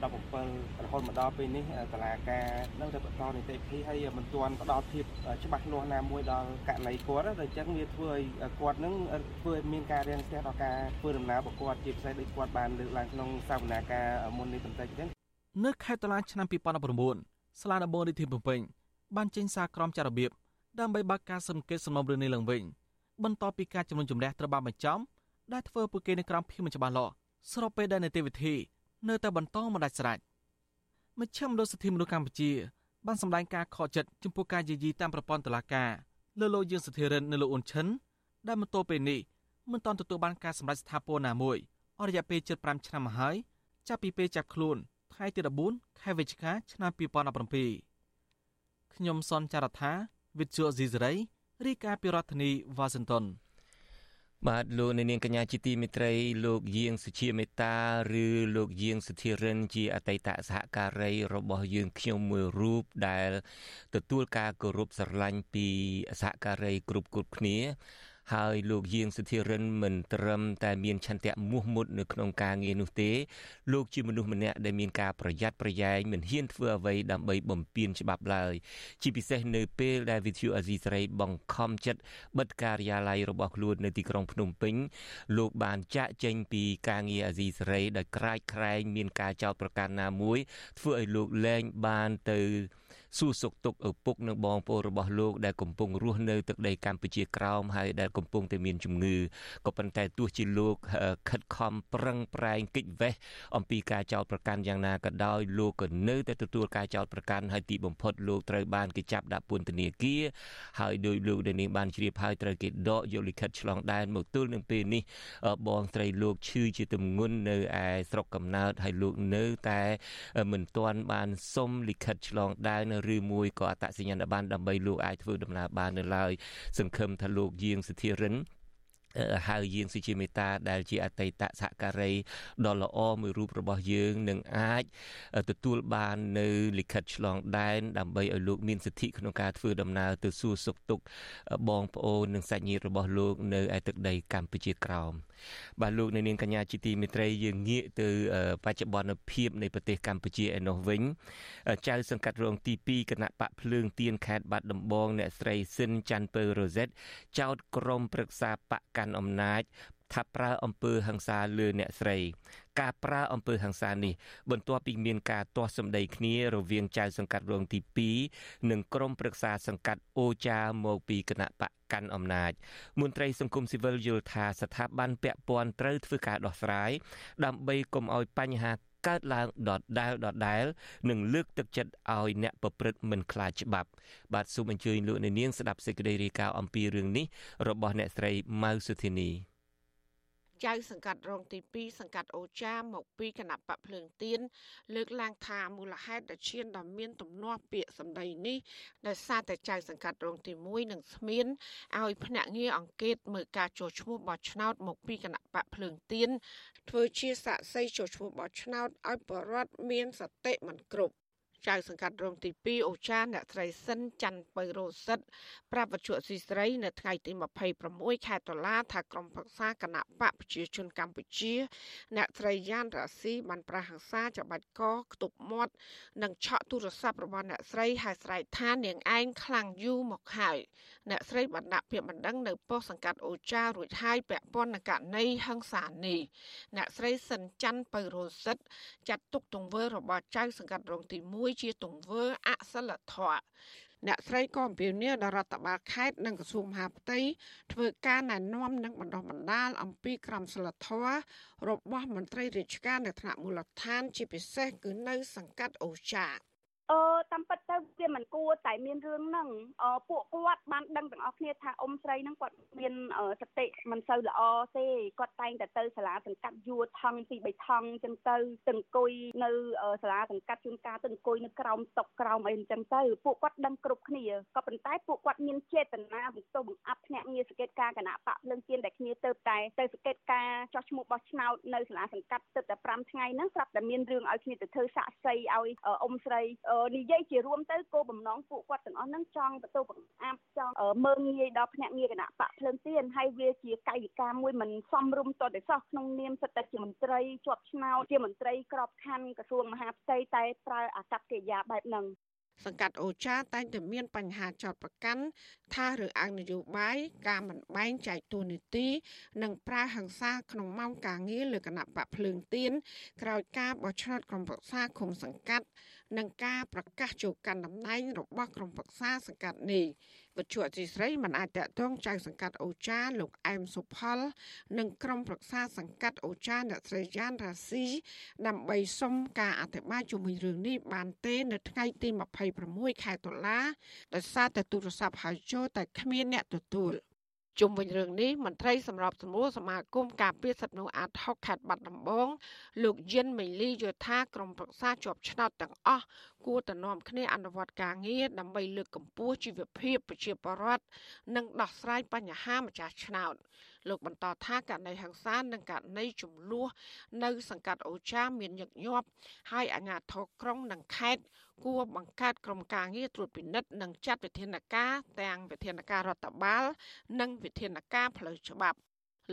2017រហូតមកដល់ពេលនេះតឡាការនឹងតែបន្តនីតិវិធីហើយមិនទាន់ផ្ដល់ភាពច្បាស់លាស់ណាមួយដល់ករណីគាត់ដល់អញ្ចឹងវាធ្វើឲ្យគាត់នឹងធ្វើឲ្យមានការរាំងស្ទះដល់ការធ្វើដំណើររបស់គាត់ជាពិសេសដូចគាត់បានលើកឡើងក្នុងសវនាការមុននេះបន្តិចទៀតនៅខែតុលាឆ្នាំ2019សាលាដំបងរាជធានីភ្នំពេញ បានចេញសារក្រមចាត់របៀបដើម្បីបើកការសង្កេតសំណុំរឿងនេះឡើងវិញបន្ទាប់ពីការជំនុំជម្រះត្រូវបានបញ្ចប់ដែលធ្វើពួកគេនៅក្រោមភាពមិនច្បាស់លាស់ស្របពេលដែលនីតិវិធី នៅតែបន្តមិនដាច់ស្រេចមជ្ឈមណ្ឌលសិទ្ធិមនុស្សកម្ពុជាបានសម្ដែងការខកចិត្តចំពោះការយាយីតាមប្រព័ន្ធតុលាការលើលោកយើងសធិរិននៅលោកអ៊ុនឈិនដែលមកទល់ពេលនេះមិនទាន់ទទួលបានការសម្រេចស្ថាពរណាមួយអស់រយៈពេល75ឆ្នាំមកហើយចាប់ពីពេលចាប់ខ្លួនថ្ងៃទី14ខែវិច្ឆិកាឆ្នាំ2017 ខ្ញុំសនចាររថាវិទ្យុអេស៊ីសេរីរាយការណ៍ពីរដ្ឋធានីវ៉ាស៊ីនតោនបាទលោកនាងកញ្ញាជាទីមេត្រីលោកយាងសុជាមេតាឬលោកយាងសុធិរិន ជាអតីតសហការីរបស់យើងខ្ញុំមួយរូបដែលទទួលការគោរពស្រឡាញ់ពីសហការីគ្រប់គ្រប់គ្នា ហើយលោកយាងសុធិរិនមិនត្រឹមតែមានឆន្ទៈមោះមុតនៅក្នុងការងារនោះទេលោកជាមនុស្សម្នាក់ដែលមានការប្រយ័ត្នប្រយែងមិនហ៊ានធ្វើអ្វីដើម្បីបំពានច្បាប់ឡើយជាពិសេសនៅពេលដែលវិទ្យុអាស៊ីសេរីបង្ខំចិត្តបិទការិយាល័យរបស់ខ្លួននៅទីក្រុងភ្នំពេញលោកបានចាក់ចេញពីការងារអាស៊ីសេរីដោយក្រាចក្រែងមានការចោទប្រកាន់ណាមួយធ្វើឲ្យលោកលែងបានទៅ សួរសុខទុក្ខឪពុកនិងបងប្អូនរបស់លោកដែលកំពុងរស់នៅទឹកដីកម្ពុជាក្រោមហើយដែលកំពុងតែមានជំងឺក៏ប៉ុន្តែទោះជាលោកខិតខំប្រឹងប្រែងគេចវេះអំពីការចោទប្រកាន់យ៉ាងណាក៏ដោយលោកក៏នៅតែទទួលការចោទប្រកាន់ហើយទីបំផុតលោកត្រូវបានគេចាប់ដាក់ពន្ធនាគារហើយដោយលោកដែលនាងបានជ្រាបហើយត្រូវគេដកយកលិខិតឆ្លងដែនមកទល់នឹងពេលនេះបងស្រីលោកឈឺជាទម្ងន់នៅឯស្រុកកំណើតហើយលោកនៅតែមិនទាន់បានសុំលិខិតឆ្លងដែនឬមួយក៏អត្តសញ្ញាណប័ណ្ណដើម្បីលោកអាចធ្វើដំណើរបាននៅឡើយសង្ឃឹមថាលោកយាងសិទ្ធិរិនហៅយើងសុជាមេតាដែលជាអតីតសហការីដ៏ល្អមួយរូបរបស់យើងនឹងអាចទទួលបាននៅលិខិតឆ្លងដែនដើម្បីឲ្យលោកមានសិទ្ធិក្នុងការធ្វើដំណើរទៅសួរសុខទុក្ខបងប្អូននិងសាច់ញាតិរបស់លោកនៅឯទឹកដីកម្ពុជាក្រោមបាទលោកនៅនាងកញ្ញាជាទីមេត្រីយើងងាកទៅបច្ចុប្បន្នភាពនៃប្រទេសកម្ពុជាឯនោះវិញចៅសង្កាត់រងទី2គណៈបកភ្លើងទៀនខេត្តបាត់ដំបងអ្នកស្រីស៊ិនច័ន្ទពៅរ៉ូសេតចោតក្រុមប្រឹក្សាបកកាន់អំណាច ថាប្រើអំពើហិង្សាលើអ្នកស្រី ការប្រើអំពើហិង្សានេះបន្ទាប់ពីមានការទាស់សម្ដីគ្នារវាងចៅសង្កាត់រងទី2និងក្រុមប្រឹក្សាសង្កាត់អូចាមកពីគណៈបកកាន់អំណាចមន្ត្រីសង្គមស៊ីវិលយល់ថាស្ថាប័នពាក់ព័ន្ធត្រូវធ្វើការដោះស្រាយដើម្បីកុំឲ្យបញ្ហាកើតឡើងដដែលដដែលនិងលើកទឹកចិត្តឲ្យអ្នកប្រព្រឹត្តមិនខ្លាចច្បាប់បាទសូមអញ្ជើញលោកអ្នកនាងស្ដាប់សេចក្តីរាយការណ៍អំពីរឿងនេះរបស់អ្នកស្រីម៉ៅសុធានី ចៅសង្កាត់រងទី2សង្កាត់អូចាមកពីគណៈបកភ្លើងទៀនលើកឡើងថាមូលហេតុដែលឈានដល់មានទំនាស់ពាក្យសម្ដីនេះដោយសារតែចៅសង្កាត់រងទី1និងស្មៀនឲ្យភ្នាក់ងារអង្កេតមើលការចូលឈ្មោះបោះឆ្នោតមកពីគណៈបកភ្លើងទៀនធ្វើជាសាក់សីចូលឈ្មោះបោះឆ្នោតឲ្យបរដ្ឋមានសតិមិនគ្រប់ ចៅសង្កាត់រងទី2អូចាអ្នកត្រីសិនច័ន្ទពៅរោសិតប្រាប់វត្ថុស៊ីស្រីនៅថ្ងៃទី26ខែតុលាថាក្រុមប្រឹក្សាគណៈបកប្រជាជនកម្ពុជា អ្នកត្រីយ៉ានរ៉ាស៊ីបានប្រហាសាច្បាច់កខ្ទប់មាត់និងឆក់ទូរស័ព្ទរបស់អ្នកស្រីហើយស្រែកថានាងឯងខ្លាំងយូរមកហើយអ្នកស្រីបានដាក់ពាក្យបណ្ដឹងនៅប៉ុស្តិ៍សង្កាត់អូចារួចហើយពាក់ព័ន្ធនឹងករណីហិង្សានេះអ្នកស្រីសិនច័ន្ទពៅរោសិតចាត់ទុកទង្វើរបស់ចៅសង្កាត់រងទី1ជាទង្វើអសិលធម៌អ្នកស្រីក៏អំពាវនាវដល់រដ្ឋបាលខេត្តនិងក្រសួងមហាផ្ទៃធ្វើការណែនាំនិងបណ្ដុះបណ្ដាលអំពីក្រមសីលធម៌របស់មន្ត្រីរាជការនៅថ្នាក់មូលដ្ឋានជាពិសេសគឺនៅសង្កាត់អូចា អឺតាមពិតទៅវាមិនគួរតែមានរឿងហ្នឹងអឺពួកគាត់បានដឹងទាំងអស់គ្នាថាអ៊ំស្រីហ្នឹងគាត់មានសតិមិនសូវល្អទេគាត់តែងតែទៅសាលាសង្កាត់យួរថងពី3ថងអញ្ចឹងទៅទៅអង្គុយនៅសាលាសង្កាត់ជួនកាលទៅអង្គុយនៅក្រោមតុក្រោមអីអញ្ចឹងទៅពួកគាត់ដឹងគ្រប់គ្នាក៏ប៉ុន្តែពួកគាត់មានចេតនាបន្ទោបង្អាប់ភ្នាក់ងារសង្កេតការគណៈបកភ្លើងទៀនដែលគ្នាទៅតែទៅសង្កេតការចោះឈ្មោះបោះឆ្នោតនៅសាលាសង្កាត់ទឹកតែ5ថ្ងៃហ្នឹងស្រាប់តែមានរឿងឲ្យគ្នាទៅធ្វើសាក់សីឲ្យអ៊ំស្រីនិយាយជារួមទៅគោលបំណងពួកគាត់ទាំងអស់ហ្នឹងចង់បន្ទោបង្អាប់ចង់មើងងាយដល់ភ្នាក់ងារគណៈបកភ្លើងទៀនហើយវាជាកាយវិការមួយមិនសមរម្យតតែសោះក្នុងនាមសិតតែជាមន្ត្រីជាប់ឆ្នោតជាមន្ត្រីក្របខ័ណ្ឌក្រសួងមហាផ្ទៃតែប្រើអាកប្បកិរិយាបែបហ្នឹងសង្កាត់អូចាតែងតែមានបញ្ហាចោតប្រកាន់ថារឿងអើងនយោបាយការមិនបែងចែកទូនីតិនិងប្រើហិង្សាក្នុងម៉ោងការងារលើគណៈបកភ្លើងទៀនក្រោយការបោះឆ្នោតក្រុមប្រឹក្សាឃុំសង្កាត់ និងការប្រកាសចូលកាន់តំណែងរបស់ក្រុមប្រឹក្សាសង្កាត់នេះវិទ្យុអសីស្រីមិនអាចតតងចៅសង្កាត់អូចាលោកអែមសុផល និងក្រុមប្រឹក្សាសង្កាត់អូចាអ្នកស្រីយ៉ានរ៉ាស៊ីដើម្បីសុំការអធិប្បាយជុំវិញរឿងនេះបានទេនៅថ្ងៃទី26ខែតុលាដោយសារតែទូរស័ព្ទហៅចូលតែគ្មានអ្នកទទួល ជុំវិញរឿងនេះមន្ត្រីសម្របសម្រួលសមាគមការពារសិទ្ធិមនុស្សអាត6ខេត្តបាត់ដំបងលោកយិនមេលីយល់ថាក្រមប្រឹក្សាជាប់ឆ្នោតទាំងអស់គួរតែនាំគ្នាអនុវត្តការងារដើម្បីលើកកម្ពស់ជីវភាពប្រជាពលរដ្ឋនិងដោះស្រាយបញ្ហាម្ចាស់ឆ្នោត លោកបន្តថាករណីហិង្សានិងករណីចំនួននៅសង្កាត់អូចាមានញឹកញាប់ហើយអាជ្ញាធរក្រុងនិងខេត្តគួរបង្កើតក្រុមការងារត្រួតពិនិត្យនិងចាត់វិធានការទាំងវិធានការរដ្ឋបាល និងវិធានការផ្លូវច្បាប់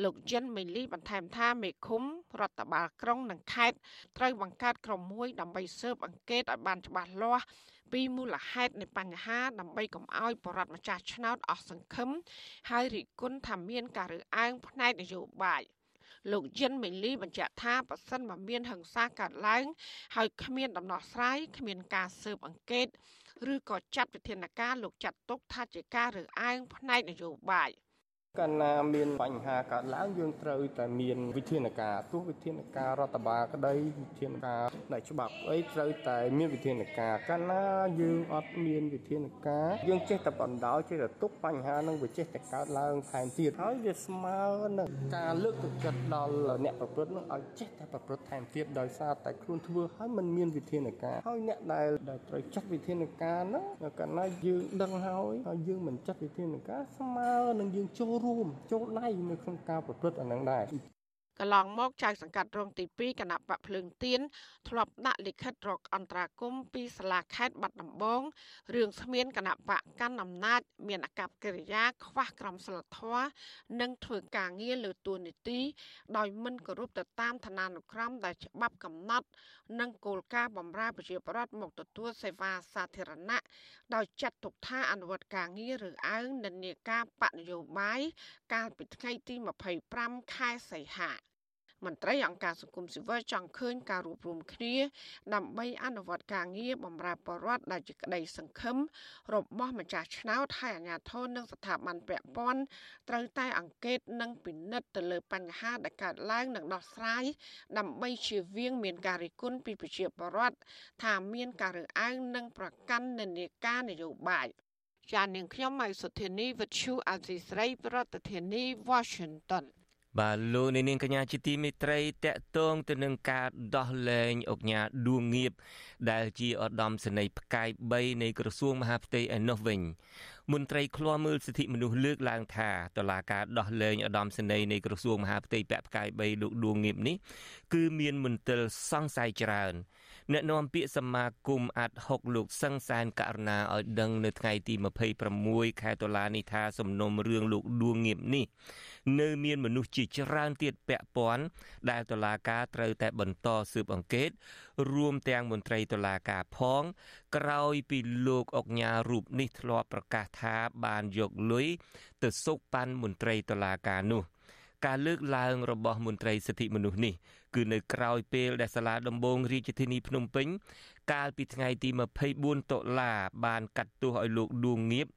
លោកចិនមេលីបន្ថែមថាមេឃុំរដ្ឋបាលក្រុងនិងខេត្តត្រូវបង្កើតក្រុមមួយដើម្បីស៊ើបអង្កេតឲ្យបានច្បាស់លាស់ពីមូលហេតុនៃបញ្ហាដើម្បីកុំឲ្យបរដ្ឋម្ចាស់ឆ្នោតអស់សង្ឃឹមហើយរិះគន់ថាមានការរើសអើងផ្នែកនយោបាយលោកយិនមេលីបញ្ជាក់ថាប៉ះសិនមកមានហិង្សាកើតឡើង ហើយគ្មានដំណោះស្រាយគ្មានការស៊ើបអង្កេតឬក៏ចាត់វិធានការលោកចាត់ទុកថាជាការរើសអើងផ្នែកនយោបាយ។ កាលណាមានបញ្ហាកើតឡើងយើងត្រូវតែមានវិធានការទោះវិធានការរដ្ឋបាលក្តីវិធានការនៃច្បាប់អីត្រូវតែមានវិធានការកាលណាយើងអត់មានវិធានការយើងចេះតែបណ្ដោយចេះតែទុកបញ្ហានឹងវាចេះតែកើតឡើងថែមទៀតហើយវាស្មើនឹងការលើកទឹកចិត្តដល់អ្នកប្រព្រឹត្តនឹងឲ្យចេះតែប្រព្រឹត្តថែមទៀតដោយសារតែខ្លួនធ្វើឲ្យมันមានវិធានការហើយអ្នកដែលដែលត្រូវចាត់វិធានការហ្នឹងកាលណាយើងដឹងហើយហើយយើងមិនចាត់វិធានការស្មើនឹងយើងចូលរួមចូលដៃនៅក្នុងការប្រព្រឹត្តអានឹងដែរក ន្លងមកចៅសង្កាត់រងទី2គណៈបកភ្លើងទៀនធ្លាប់ដាក់លិខិតរកអន្តរាគមពីសាលាខេត្តបាត់ដំបងរឿងស្មានគណៈបកកាន់អំណាច មានអកប្បកិរិយាខ្វះក្រមសីលធម៌និងធ្វើការងារលើទួលនីតិដោយមិនគោរពទៅតាមឋានានុក្រមដែលច្បាប់កំណត់ និងគោលការណ៍បម្រើប្រជាពលរដ្ឋមកទទួលសេវាសាធារណៈដោយចាត់ទុកថាអនុវត្តការងារឬអើងនិន្នាការបកនយោបាយកាលពីថ្ងៃទី25ខែសីហា មន្ត្រីអង្គការសង្គមស៊ីវិលចង់ឃើញការរួបរวมគ្នា ដើម្បីអនុវត្តការងារបម្រើប្រជាពលរដ្ឋដែលជាក្តីសង្ឃឹមរបស់ម្ចាស់ឆ្នោតហើយអាជ្ញាធរនិងស្ថាប័នពាក់ព័ន្ធត្រូវតែអង្កេតនិងពិនិត្យទៅលើបញ្ហាដែលកើតឡើងនិងដោះស្រាយដើម្បីជៀសវាងមានការរិះគន់ពីប្រជាពលរដ្ឋថាមានការរើសអើងនិងប្រកាន់និន្នាការនយោបាយចាននាងខ្ញុំម៉ៃសុធានីវិទ្យុអាស៊ីស្រី ប្រធានាធិបតី Washington បាទលោកនាងកញ្ញាជាទីមេត្រីតកតងទៅនឹងការដោះលែងអង្គញាឌួងងៀបដែលជាឧត្តមសេនីយ៍ផ្កាយ3នៃក្រសួងមហាផ្ទៃឯនោះវិញមន្ត្រីឃ្លាំមើលសិទ្ធិមនុស្សលើកឡើងថាតឡាការដោះលែងឧត្តមសេនីយ៍នៃក្រសួងមហាផ្ទៃពាក់ផ្កាយ3លោកឌួងងៀបនេះគឺមានមន្ទិលសង្ស័យច្រើន អ្នកនាំពាក្យសមាគមអាត់6លោកសឹងសានករណាឲ្យដឹងនៅថ្ងៃទី26ខែតុលានេះថាសំណុំរឿងលោកឌួងងៀបនេះនៅមានមនុស្សជាច្រើនទៀតពាក់ព័ន្ធដែលតុលាការត្រូវតែបន្តស៊ើបអង្កេត រួមទាំងមន្ត្រីតុលាការផង ក្រោយពីលោកអុកញ៉ារូបនេះធ្លាប់ប្រកាសថាបានយកលុយទៅសុកប៉ាន់មន្ត្រីតុលាការនោះ ការលើកឡើងរបស់មន្ត្រីសិទ្ធិមនុស្សនេះ គឺនៅក្រោយពេលដែលសាលាដំបងរាជធានីភ្នំពេញ កាលពីថ្ងៃទី24តុលាបានកាត់ទោសឲ្យលោកឌួងងៀប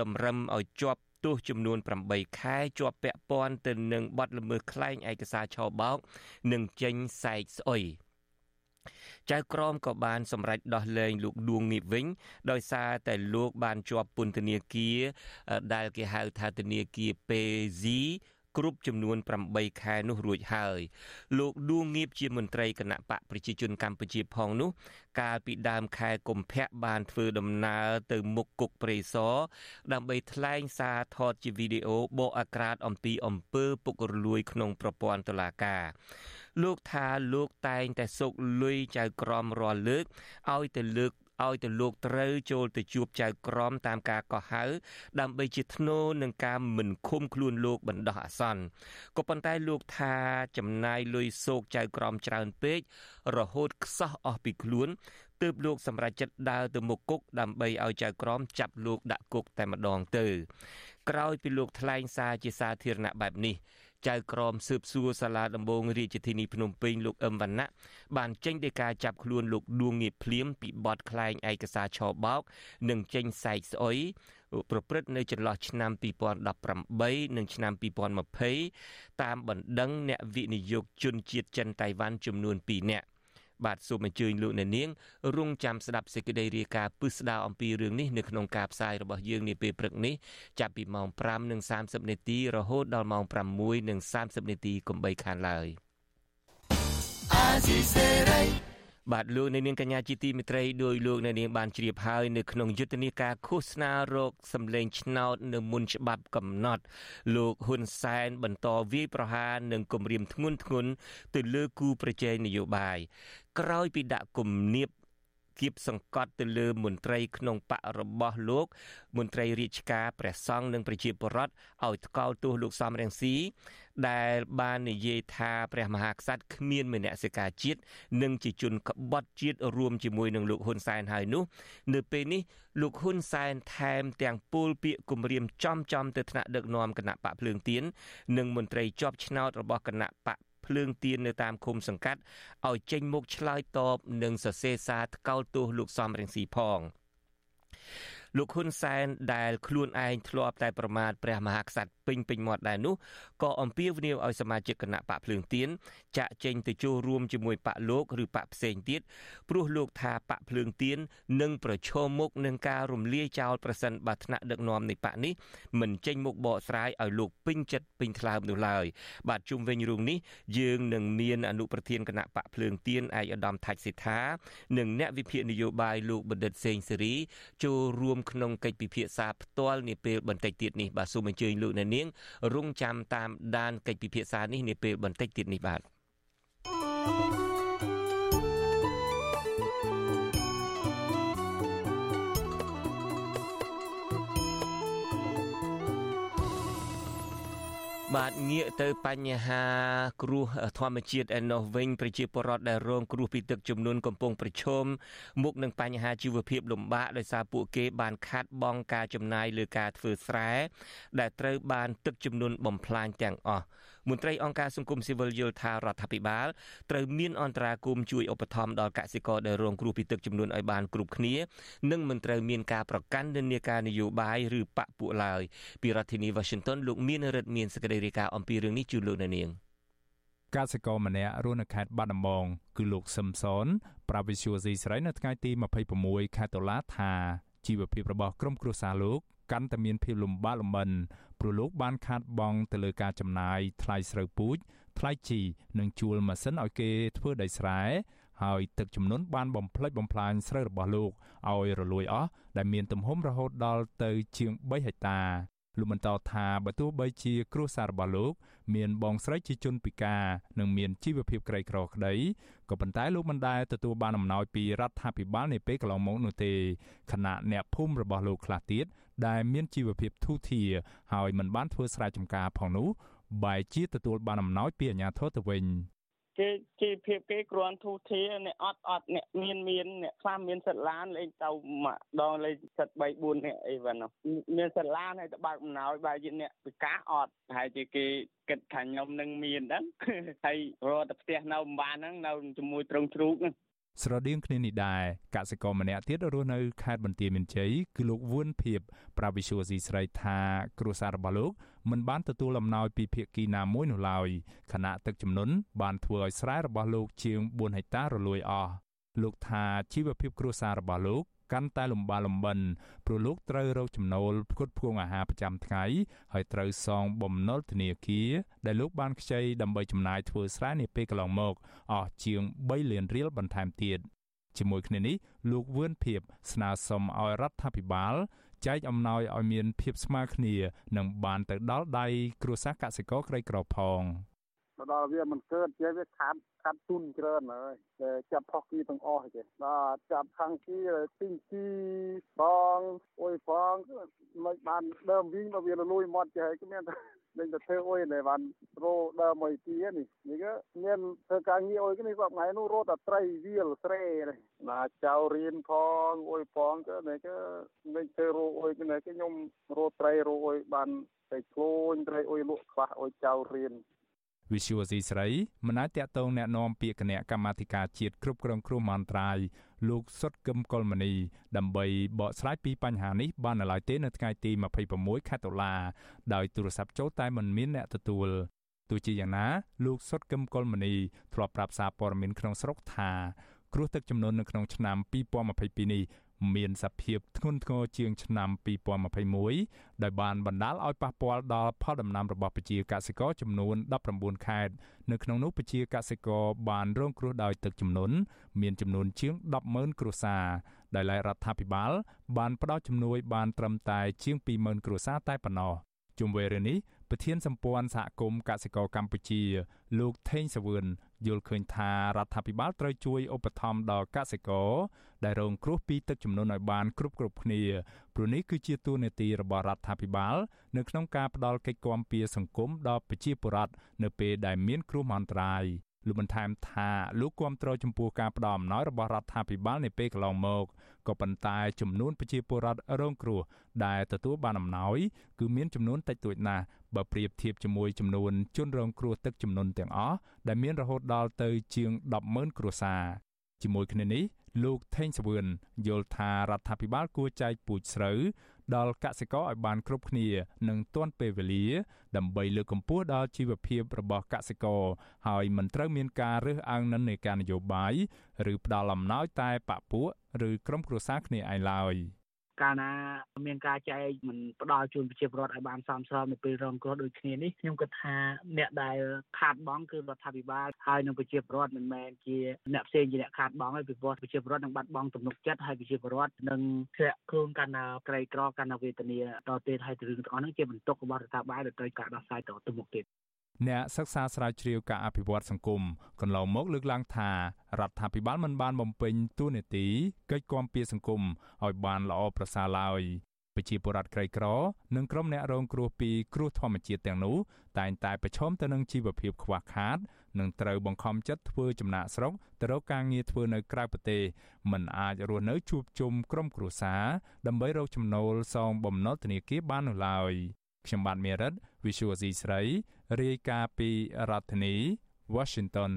តម្រឹមឲ្យជាប់ទោសចំនួន8ខែជាប់ពាក់ព័ន្ធទៅនឹងបទល្មើសក្លែងឯកសារឆបោក និងចេញសែកស្អុយចៅក្រមក៏បានសម្រេចដោះលែងលោកឌួងងៀបវិញ ដោយសារតែលោកបានជាប់ពន្ធនាគារដែលគេហៅថាធនាគារ PZ គ្រប់ចំនួន8ខែនោះរួចហើយលោកឌួងងៀបជាមន្ត្រីគណៈបកប្រជាជនកម្ពុជាផងនោះ កាលពីដើមខែកុម្ភៈបានធ្វើដំណើរទៅមុខគុកព្រៃសរដើម្បីថ្លែងសារថតជាវីដេអូបកអាក្រាតអំពីអំពើពុករលួយក្នុងប្រព័ន្ធតុលាការលោកថាលោកតែងតែសុកលុយចៅក្រមរាល់លើកឲ្យទៅលើក ឲ្យទៅលោកត្រូវចូលទៅជួបចៅក្រមតាមការកោះហៅដើម្បីជាធ្នូនឹងការមិនឃុំខ្លួនលោកបណ្ដោះអាសន្នក៏ប៉ុន្តែលោកថាចំណាយលុយសោកចៅក្រមច្រើនពេករហូតខ្សោះអស់ពីខ្លួនទើបលោកសម្រេចចិត្តដើរទៅមុខគុកដើម្បីឲ្យចៅក្រមចាប់លោកដាក់គុកតែម្ដងទៅ ក្រោយពីលោកថ្លែងសារជាសាធារណៈបែបនេះ ចៅក្រមស៊ើបសួរសាលាដំបងរាជធានីភ្នំពេញលោកអឹមវណ្ណៈបានចេញដីកាចាប់ខ្លួនលោកដួងងៀបភ្លាមពីបទក្លែងឯកសារឆបោក និងចេញសែកស្អុយប្រព្រឹត្តនៅចន្លោះឆ្នាំ2018និងឆ្នាំ2020តាមបណ្ដឹងអ្នកវិនិយោគជនជាតិចិនតៃវ៉ាន់ចំនួន2នាក់ បាទសូមអញ្ជើញលោកអ្នកនាងរងចាំស្ដាប់សេចក្តីរាយការណ៍ពិស្ដារអំពីរឿងនេះនៅក្នុងការផ្សាយរបស់យើងនាពេលព្រឹកនេះចាប់ពីម៉ោង5:30នាទីរហូតដល់ម៉ោង6:30នាទីកុំបីខានឡើយអាស៊ីសេរីបាទលោកនៅនាងកញ្ញាជាទីមេត្រីដោយលោកនៅនាងបានជ្រាបហើយនៅក្នុងយុទ្ធនាការឃោសនារោគសម្លេងឆ្នោតនៅមុនច្បាប់កំណត់ លោកហ៊ុនសែនបន្តវាយប្រហារនិងគំរាមធ្ងន់ធ្ងរទៅលើគូប្រជែងនយោបាយ ក្រោយពីដាក់គំនាបគៀបសង្កត់ទៅលើមន្ត្រីក្នុងបករបស់លោក មន្ត្រីរាជការព្រះសង្ឃនិងប្រជាពលរដ្ឋឲ្យថ្កោលទោសលោកសំរងស៊ីដែលបាននិយាយថាព្រះមហាក្សត្រគ្មានមនសិការជាតិនិងជាជនក្បត់ជាតិរួមជាមួយនឹងលោកហ៊ុនសែនហើយនោះ នៅពេលនេះលោកហ៊ុនសែនថែមទាំងពូលពាក្យគម្រាមចំចំទៅថ្នាក់ដឹកនាំគណៈបកភ្លើងទៀននិងមន្ត្រីជាប់ឆ្នោតរបស់គណៈបក ភ្លើងទៀននៅតាមឃុំសង្កាត់ឲ្យចេញមុខឆ្លើយតបនិងសរសេរសារថ្កោលទោសលោកសំរងស៊ីផង លោកហ៊ុនសែនដែលខ្លួនឯងធ្លាប់តែប្រមាថព្រះមហាក្សត្រពេញពេញមាត់ដែរនោះក៏អំពាវនាវឲ្យសមាជិកគណៈបកភ្លើងទៀនចាក់ចេញទៅចូលរួមជាមួយបកលោកឬបកផ្សេងទៀតព្រោះលោកថាបកភ្លើងទៀននឹងប្រឈមមុខនឹងការរំលាយចោលប្រសិនបើថ្នាក់ដឹកនាំនៃបកនេះមិនចេញមុខបកស្រាយឲ្យលោកពេញចិត្តពេញថ្លើមនោះឡើយបាទជុំវិញរឿងនេះយើងនឹងមានអនុប្រធានគណៈបកភ្លើងទៀនឯកឧត្តមថាច់សិដ្ឋានិងអ្នកវិភាគនយោបាយលោកបណ្ឌិតសេងសេរីចូលរួមក្នុងកិច្ចពិភាក្សាផ្ទាល់នាពេលបន្តិចទៀតនេះបាទសូមអញ្ជើញលោកអ្នកនាងរងចាំតាមដានកិច្ចពិភាក្សានេះនាពេលបន្តិចទៀតនេះបាទ thank you បាទងាកទៅបញ្ហាគ្រោះធម្មជាតិឯនោះវិញប្រជាពលរដ្ឋដែលរងគ្រោះពីទឹកជំនន់កំពុងប្រឈមមុខនឹងបញ្ហាជីវភាពលំបាកដោយសារពួកគេបានខាត់បងការចំណាយលើការធ្វើស្រែដែលត្រូវបានទឹកជំនន់បំផ្លាញទាំងអស់ មន្ត្រីអង្គការសង្គមស៊ីវិលយល់ថារដ្ឋាភិបាលត្រូវមានអន្តរាគមជួយឧបត្ថម្ភដល់កសិករដែលរងគ្រោះពីទឹកជំនន់ឲ្យបានគ្រប់គ្នានិងមិនត្រូវមានការប្រកាន់និន្នាការនយោបាយឬបកពួកឡើយពីរដ្ឋធានី Washington លោកមានរិទ្ធមានសេចក្តីរាយការណ៍អំពីរឿងនេះជូនលោកអ្នកនាងកសិករម្នាក់រស់នៅខេត្តបាត់ដំបងគឺលោកសឹមសនប្រាវិសុយស៊ីស្រីនៅថ្ងៃទី26ខែតុលាថាជីវភាពរបស់ក្រុមគ្រួសារលោក កាន់តែមានភាពលំបាកលំបិនព្រោះលោកបានខាតបង់ទៅលើការចំណាយថ្លៃស្រូវពូជថ្លៃជីនិងជួលម៉ាស៊ីនឲ្យគេធ្វើដីស្រែហើយទឹកជំនន់បានបំផ្លិចបំផ្លាញស្រូវរបស់លោកឲ្យរលួយអស់ដែលមានទំហំរហូតដល់ទៅជាង3ហិកតាលោកបន្តថាបើទោះបីជាគ្រួសាររបស់លោក មានបងស្រីជាជនពិការនិងមានជីវភាពក្រីក្រក្តីក៏ប៉ុន្តែលោកមិនដែលទទួលបានអំណោយពីរដ្ឋាភិបាលនាពេលកន្លងមកនោះទេខណៈអ្នកភូមិរបស់លោកខ្លះទៀត ដែលមានជីវភាពធូរធារហើយមិនបានធ្វើស្រែចម្ការផងនោះបែរជាទទួលបានអំណោយពីអាជ្ញាធរទៅវិញគេជីវភាពគេគ្រាន់ធូរធារអ្នកអត់អត់អ្នកមានមានអ្នកខ្លះមានសិតឡានលេងទៅម្ដងលេងសិត3 4អ្នកអីវ៉ានោះមានសិតឡានហើយទៅបើកអំណោយបែរជាអ្នកពិការអត់ហើយជាគេគិតថាខ្ញុំនឹងមានហ្នឹងហើយរត់ទៅផ្ទះនៅម្បានហ្នឹងនៅជាមួយត្រង់ជ្រូកហ្នឹង ស្រដៀងគ្នានេះដែរកសិករម្នាក់ទៀតរស់នៅខេត្តបន្ទាយមានជ័យគឺលោកវឿនភៀបប្រាវិសុយស៊ីស្រីថាគ្រួសាររបស់លោកមិនបានទទួលអំណោយពីភាគីណាមួយនោះឡើយខណៈទឹកជំនន់បានធ្វើឲ្យស្រែរបស់លោកជាង4ហិកតារលួយអស់លោកថាជីវភាពគ្រួសាររបស់លោក កាន់តែលំបាកលំបិនព្រោះលោកត្រូវរកចំណូលផ្គត់ផ្គង់អាហារប្រចាំថ្ងៃហើយត្រូវសងបំណុលធនាគារដែលលោកបានខ្ចីដើម្បីចំណាយធ្វើស្រែនាពេលកន្លងមកអស់ជាង3លានរៀលបន្ថែមទៀតជាមួយគ្នានេះលោកវឿនភៀបស្នើសុំឲ្យរដ្ឋាភិបាលចែកអំណោយឲ្យមានភាពស្មើគ្នា និងបានទៅដល់ដៃគ្រួសារកសិករក្រីក្រផង មកដល់វាមិនកើតចេះវាខាត់ខាត់ទុនច្រើនហើយតែចាប់ផុសគីទាំងអស់ចេះដល់ចាប់ខាងគីទីងគីបងអុយផងមិនបានដើមវិញមកវាលលួយមាត់ចេះគឺមាននឹងទៅធ្វើអុយដែលបានរោដើមមួយទីនេះនេះក៏មានធ្វើការងារអុយនេះគាត់ថ្ងៃនោះរោតែត្រីវាលស្រែនេះណាចៅរៀនផងអុយផងក៏នេះក៏នឹងធ្វើរោអុយនេះក៏ខ្ញុំរោត្រីរោអុយបានតែខ្លួនត្រីអុយលក់ខ្វះអុយចៅរៀន វិសុវស៊ីស្រីមិនអាចតកតងแนะនាំពាក្យគណៈកម្មាធិការជាតិគ្រប់គ្រងគ្រោះមហន្តរាយលោកសុតកឹមកុលមនីដើម្បីបកស្រាយពីបញ្ហានេះបាននៅឡើយទេនៅថ្ងៃទី26ខែតុលាដោយទូរស័ព្ទចូលតែមិនមានអ្នកទទួលទោះជាយ៉ាងណាលោកសុតកឹមកុលមនីធ្លាប់ប្រាប់សារព័ត៌មានក្នុងស្រុកថាគ្រោះទឹកជំនន់នៅក្នុងឆ្នាំ2022នេះ មានសភាពធ្ងន់ធ្ងរជាងឆ្នាំ2021ដោយបានបណ្ដាលឲ្យប៉ះពាល់ដល់ផលដំណាំរបស់ប្រជាកសិករចំនួន19ខេត្តនៅក្នុងនោះប្រជាកសិករបានរងគ្រោះដោយទឹកជំនន់មានចំនួនជាង100000គ្រួសារដោយឡែករដ្ឋាភិបាលបានផ្ដល់ជំនួយបានត្រឹមតែជាង20000គ្រួសារតែប៉ុណ្ណោះ ជុំវិញរឿងនេះប្រធានសម្ព័ន្ធសហគមន៍កសិករកម្ពុជា លោកថេងសវឿនយល់ឃើញថារដ្ឋាភិបាលត្រូវជួយឧបត្ថម្ភដល់កសិករដែលរងគ្រោះពីទឹកជំនន់ឲ្យបានគ្រប់គ្រប់គ្នាព្រោះនេះគឺជាទួនាទីរបស់រដ្ឋាភិបាល នៅក្នុងការផ្ដល់កិច្ចគាំពារសង្គមដល់ប្រជាពលរដ្ឋនៅពេលដែលមានគ្រោះមហន្តរាយ លោកបន្ថែមថាលោកគាំទ្រចំពោះការផ្ដល់អំណោយរបស់រដ្ឋាភិបាលនៅពេលកន្លងមកក៏ប៉ុន្តែចំនួនប្រជាពលរដ្ឋរងគ្រោះដែលទទួលបានអំណោយគឺមានចំនួនតិចតួចណាស់បើប្រៀបធៀបជាមួយចំនួនជនរងគ្រោះទឹកជំនន់ទាំងអស់ដែលមានរហូតដល់ទៅជាង100000គ្រួសារជាមួយគ្នានេះលោកថេងសវឿនយល់ថារដ្ឋាភិបាលគួរចែកពូជស្រូវ ដល់កសិករឲ្យបានគ្រប់គ្នានិងទាន់ពេលវេលា ដើម្បីលើកកម្ពស់ដល់ជីវភាពរបស់កសិករហើយមិនត្រូវមានការរើសអើងនិន្នាការនយោបាយឬផ្ដាល់អំណោយតែបពពួកឬក្រុមគ្រួសារគ្នាឯងឡើយ។ កាលណាមានការចែកមិនផ្ដល់ជូនប្រជាពលរដ្ឋឲ្យបានសមស្របនៅពេលរងគ្រោះដូចគ្នានេះខ្ញុំគិតថាអ្នកដែលខាតបង់គឺរដ្ឋាភិបាលហើយនឹងប្រជាពលរដ្ឋមិនមែនជាអ្នកផ្សេងជាអ្នកខាតបង់ទេពីព្រោះប្រជាពលរដ្ឋនឹងបាត់បង់ទំនុកចិត្តហើយប្រជាពលរដ្ឋនឹងធ្លាក់ខ្លួនកាន់តែក្រីក្រកាន់តែវេទនាតទៅទៀតហើយរឿងទាំងអស់នេះជាបន្ទុករបស់រដ្ឋាភិបាលដែលត្រូវការដោះស្រាយតទៅមុខទៀត អ្នកសិក្សាស្រាវជ្រាវការអភិវឌ្ឍសង្គមកន្លងមកលើកឡើងថារដ្ឋាភិបាលមិនបានបំពេញតួនាទីកិច្ចគាំពារសង្គមឲ្យបានល្អប្រសើរឡើយប្រជាពលរដ្ឋក្រីក្រ និងក្រុមអ្នករងគ្រោះពីគ្រោះធម្មជាតិទាំងនោះតែងតែប្រឈមទៅនឹងជីវភាពខ្វះខាត និងត្រូវបង្ខំចិត្តធ្វើចំណាកស្រុកទៅរកការងារធ្វើនៅក្រៅប្រទេសមិនអាចរស់នៅជួបជុំក្រុមគ្រួសារដើម្បីរកចំណូលសងបំណុលធនាគារបាននោះឡើយ ខ្ញុំបាទមេរិត Visual C ស្រីរាយការណ៍ពីរដ្ឋធានី Washington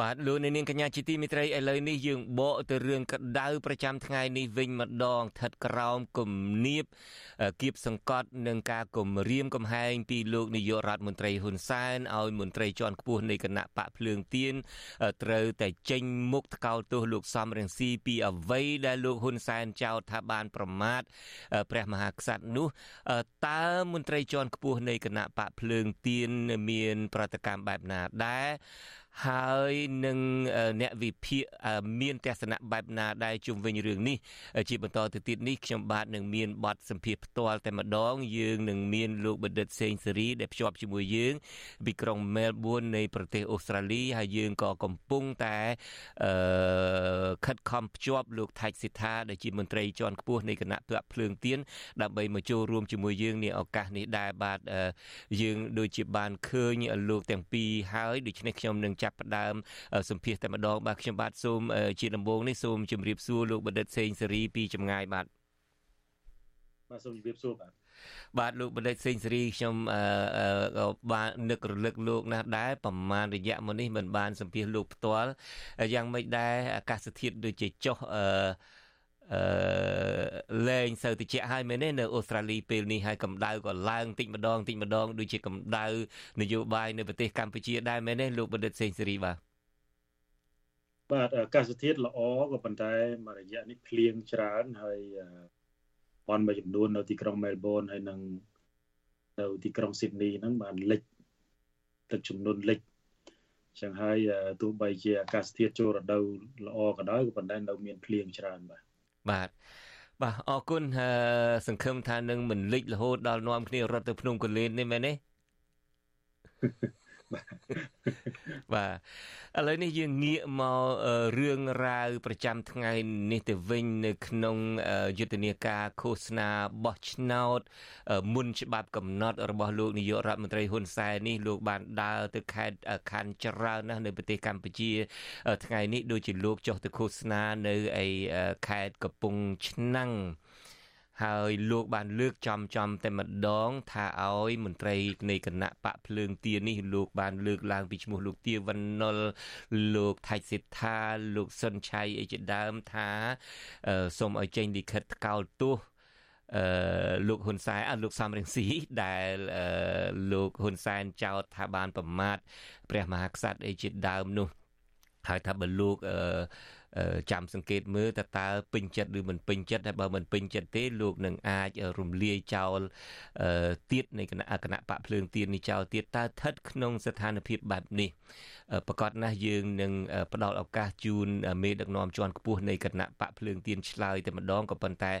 បាទលោកអ្នកនាងកញ្ញាជាទីមេត្រីឥឡូវនេះយើងបកទៅរឿងក្តៅប្រចាំថ្ងៃនេះវិញម្ដងស្ថិតក្រោមគំនាបគៀបសង្កត់នឹងការគំរាមកំហែងពីលោកនាយករដ្ឋមន្ត្រីហ៊ុនសែនឲ្យមន្ត្រីជាន់ខ្ពស់នៃគណៈបកភ្លើងទៀនត្រូវតែចេញមុខថ្កោលទោសលោកសំរងស៊ីពីអ្វីដែលលោកហ៊ុនសែនចោទថាបានប្រមាថព្រះមហាក្សត្រនោះតើមន្ត្រីជាន់ខ្ពស់នៃគណៈបកភ្លើងទៀនមាន ប្រតិកម្មបែបណាដែរ ហើយនឹងអ្នកវិភាគមានទស្សនៈបែបណាដែរជុំវិញរឿងនេះជាបន្តទៅទៀតនេះខ្ញុំបាទនឹងមានបទសម្ភាសផ្ទាល់តែម្ដង យើងនឹងមានលោកបណ្ឌិតសេងសេរីដែលភ្ជាប់ជាមួយយើង ពីក្រុងមែលប៊ននៃប្រទេសអូស្ត្រាលីហើយយើងក៏កំពុងតែខិតខំភ្ជាប់លោកថៃសិដ្ឋាដែលជាមន្ត្រីជាន់ខ្ពស់នៃគណៈបកភ្លើងទៀនដើម្បីមកចូលរួមជាមួយយើងនាឱកាសនេះដែរបាទយើងដូចជាបានឃើញលោកទាំងពីរហើយដូច្នេះខ្ញុំនឹងចាប់ផ្ដើមសម្ភាសតែម្ដងបាទខ្ញុំបាទសូមជាដំបូងនេះសូមជម្រាបសួរលោកបណ្ឌិតសេងសេរីពីចម្ងាយបាទបាទសូមជម្រាបសួរបាទបាទលោកបណ្ឌិតសេងសេរីខ្ញុំក៏បាននឹករលឹកលោកណាស់ដែរប្រហែលរយៈមុននេះមិនបានសម្ភាសលោកផ្ទាល់យ៉ាងមិនដែរអាកាសធាតុដូចជាចុះអឺ អឺលែងសូវតិចហើយមែនទេនៅអូស្ត្រាលីពេលនេះហើយកម្ដៅក៏ឡើងតិចម្ដងតិចម្ដងដូចជាកម្ដៅនយោបាយនៅប្រទេសកម្ពុជាដែរមែនទេលោកបណ្ឌិតសេងសេរីបាទបាទអាកាសធាតុល្អក៏ប៉ុន្តែមួយរយៈនេះភ្លៀងច្រើនហើយបនមួយចំនួននៅទីក្រុងមែលប៊នហើយនិងនៅទីក្រុងស៊ីដនីហ្នឹងបានលិចទឹកជំនន់លិចចឹងហើយទោះបីជាអាកាសធាតុចូលរដូវល្អក៏ដោយក៏ប៉ុន្តែនៅមានភ្លៀងច្រើនបាទ បាទបាទអរគុណសង្ឃឹមថានឹងមិនលិចរហូតដល់នាំគ្នារត់ទៅភ្នំកលែននេះមែនទេ បាទឥឡូវនេះយើងងាកមករឿងរ៉ាវប្រចាំថ្ងៃនេះទៅវិញនៅក្នុងយុទ្ធនាការឃោសនាបោះឆ្នោតមុនច្បាប់កំណត់របស់លោកនាយករដ្ឋមន្ត្រីហ៊ុនសែននេះលោកបានដើរទៅខេត្តខណ្ឌច្រើនណាស់នៅប្រទេសកម្ពុជា ថ្ងៃនេះដូចជាលោកចុះទៅឃោសនានៅឯខេត្តកំពង់ឆ្នាំង ហើយលោកបានលើកចំចំតែម្ដង ថាឲ្យមន្ត្រីនៃគណៈបកភ្លើងទៀននេះលោកបានលើកឡើងពីឈ្មោះលោកទាវណ្ណុលលោកថៃសិដ្ឋាលោកសុនឆៃអីជាដើមថាសូមឲ្យចេញលិខិតថ្កោលទោសអឺលោកហ៊ុនសែនអត់លោកសំរងស៊ីដែលអឺលោកហ៊ុនសែនចោទថាបានប្រមាថព្រះមហាក្សត្រអីជាដើមនោះហើយថាបើលោកអឺ ចាំសង្កេតមើលតើតើពេញចិត្តឬមិនពេញចិត្តហើយបើមិនពេញចិត្តទេលោកនឹងអាចរំលាយចោលទៀតនៃគណៈគណៈបកភ្លើងទៀននេះចោលទៀតតើស្ថិតក្នុងស្ថានភាពបែបនេះប្រកាសណាស់យើងនឹងផ្ដល់ឱកាសជូនមេដឹកនាំជាន់ខ្ពស់នៃគណៈបកភ្លើងទៀនឆ្លើយតែម្ដងក៏ប៉ុន្តែ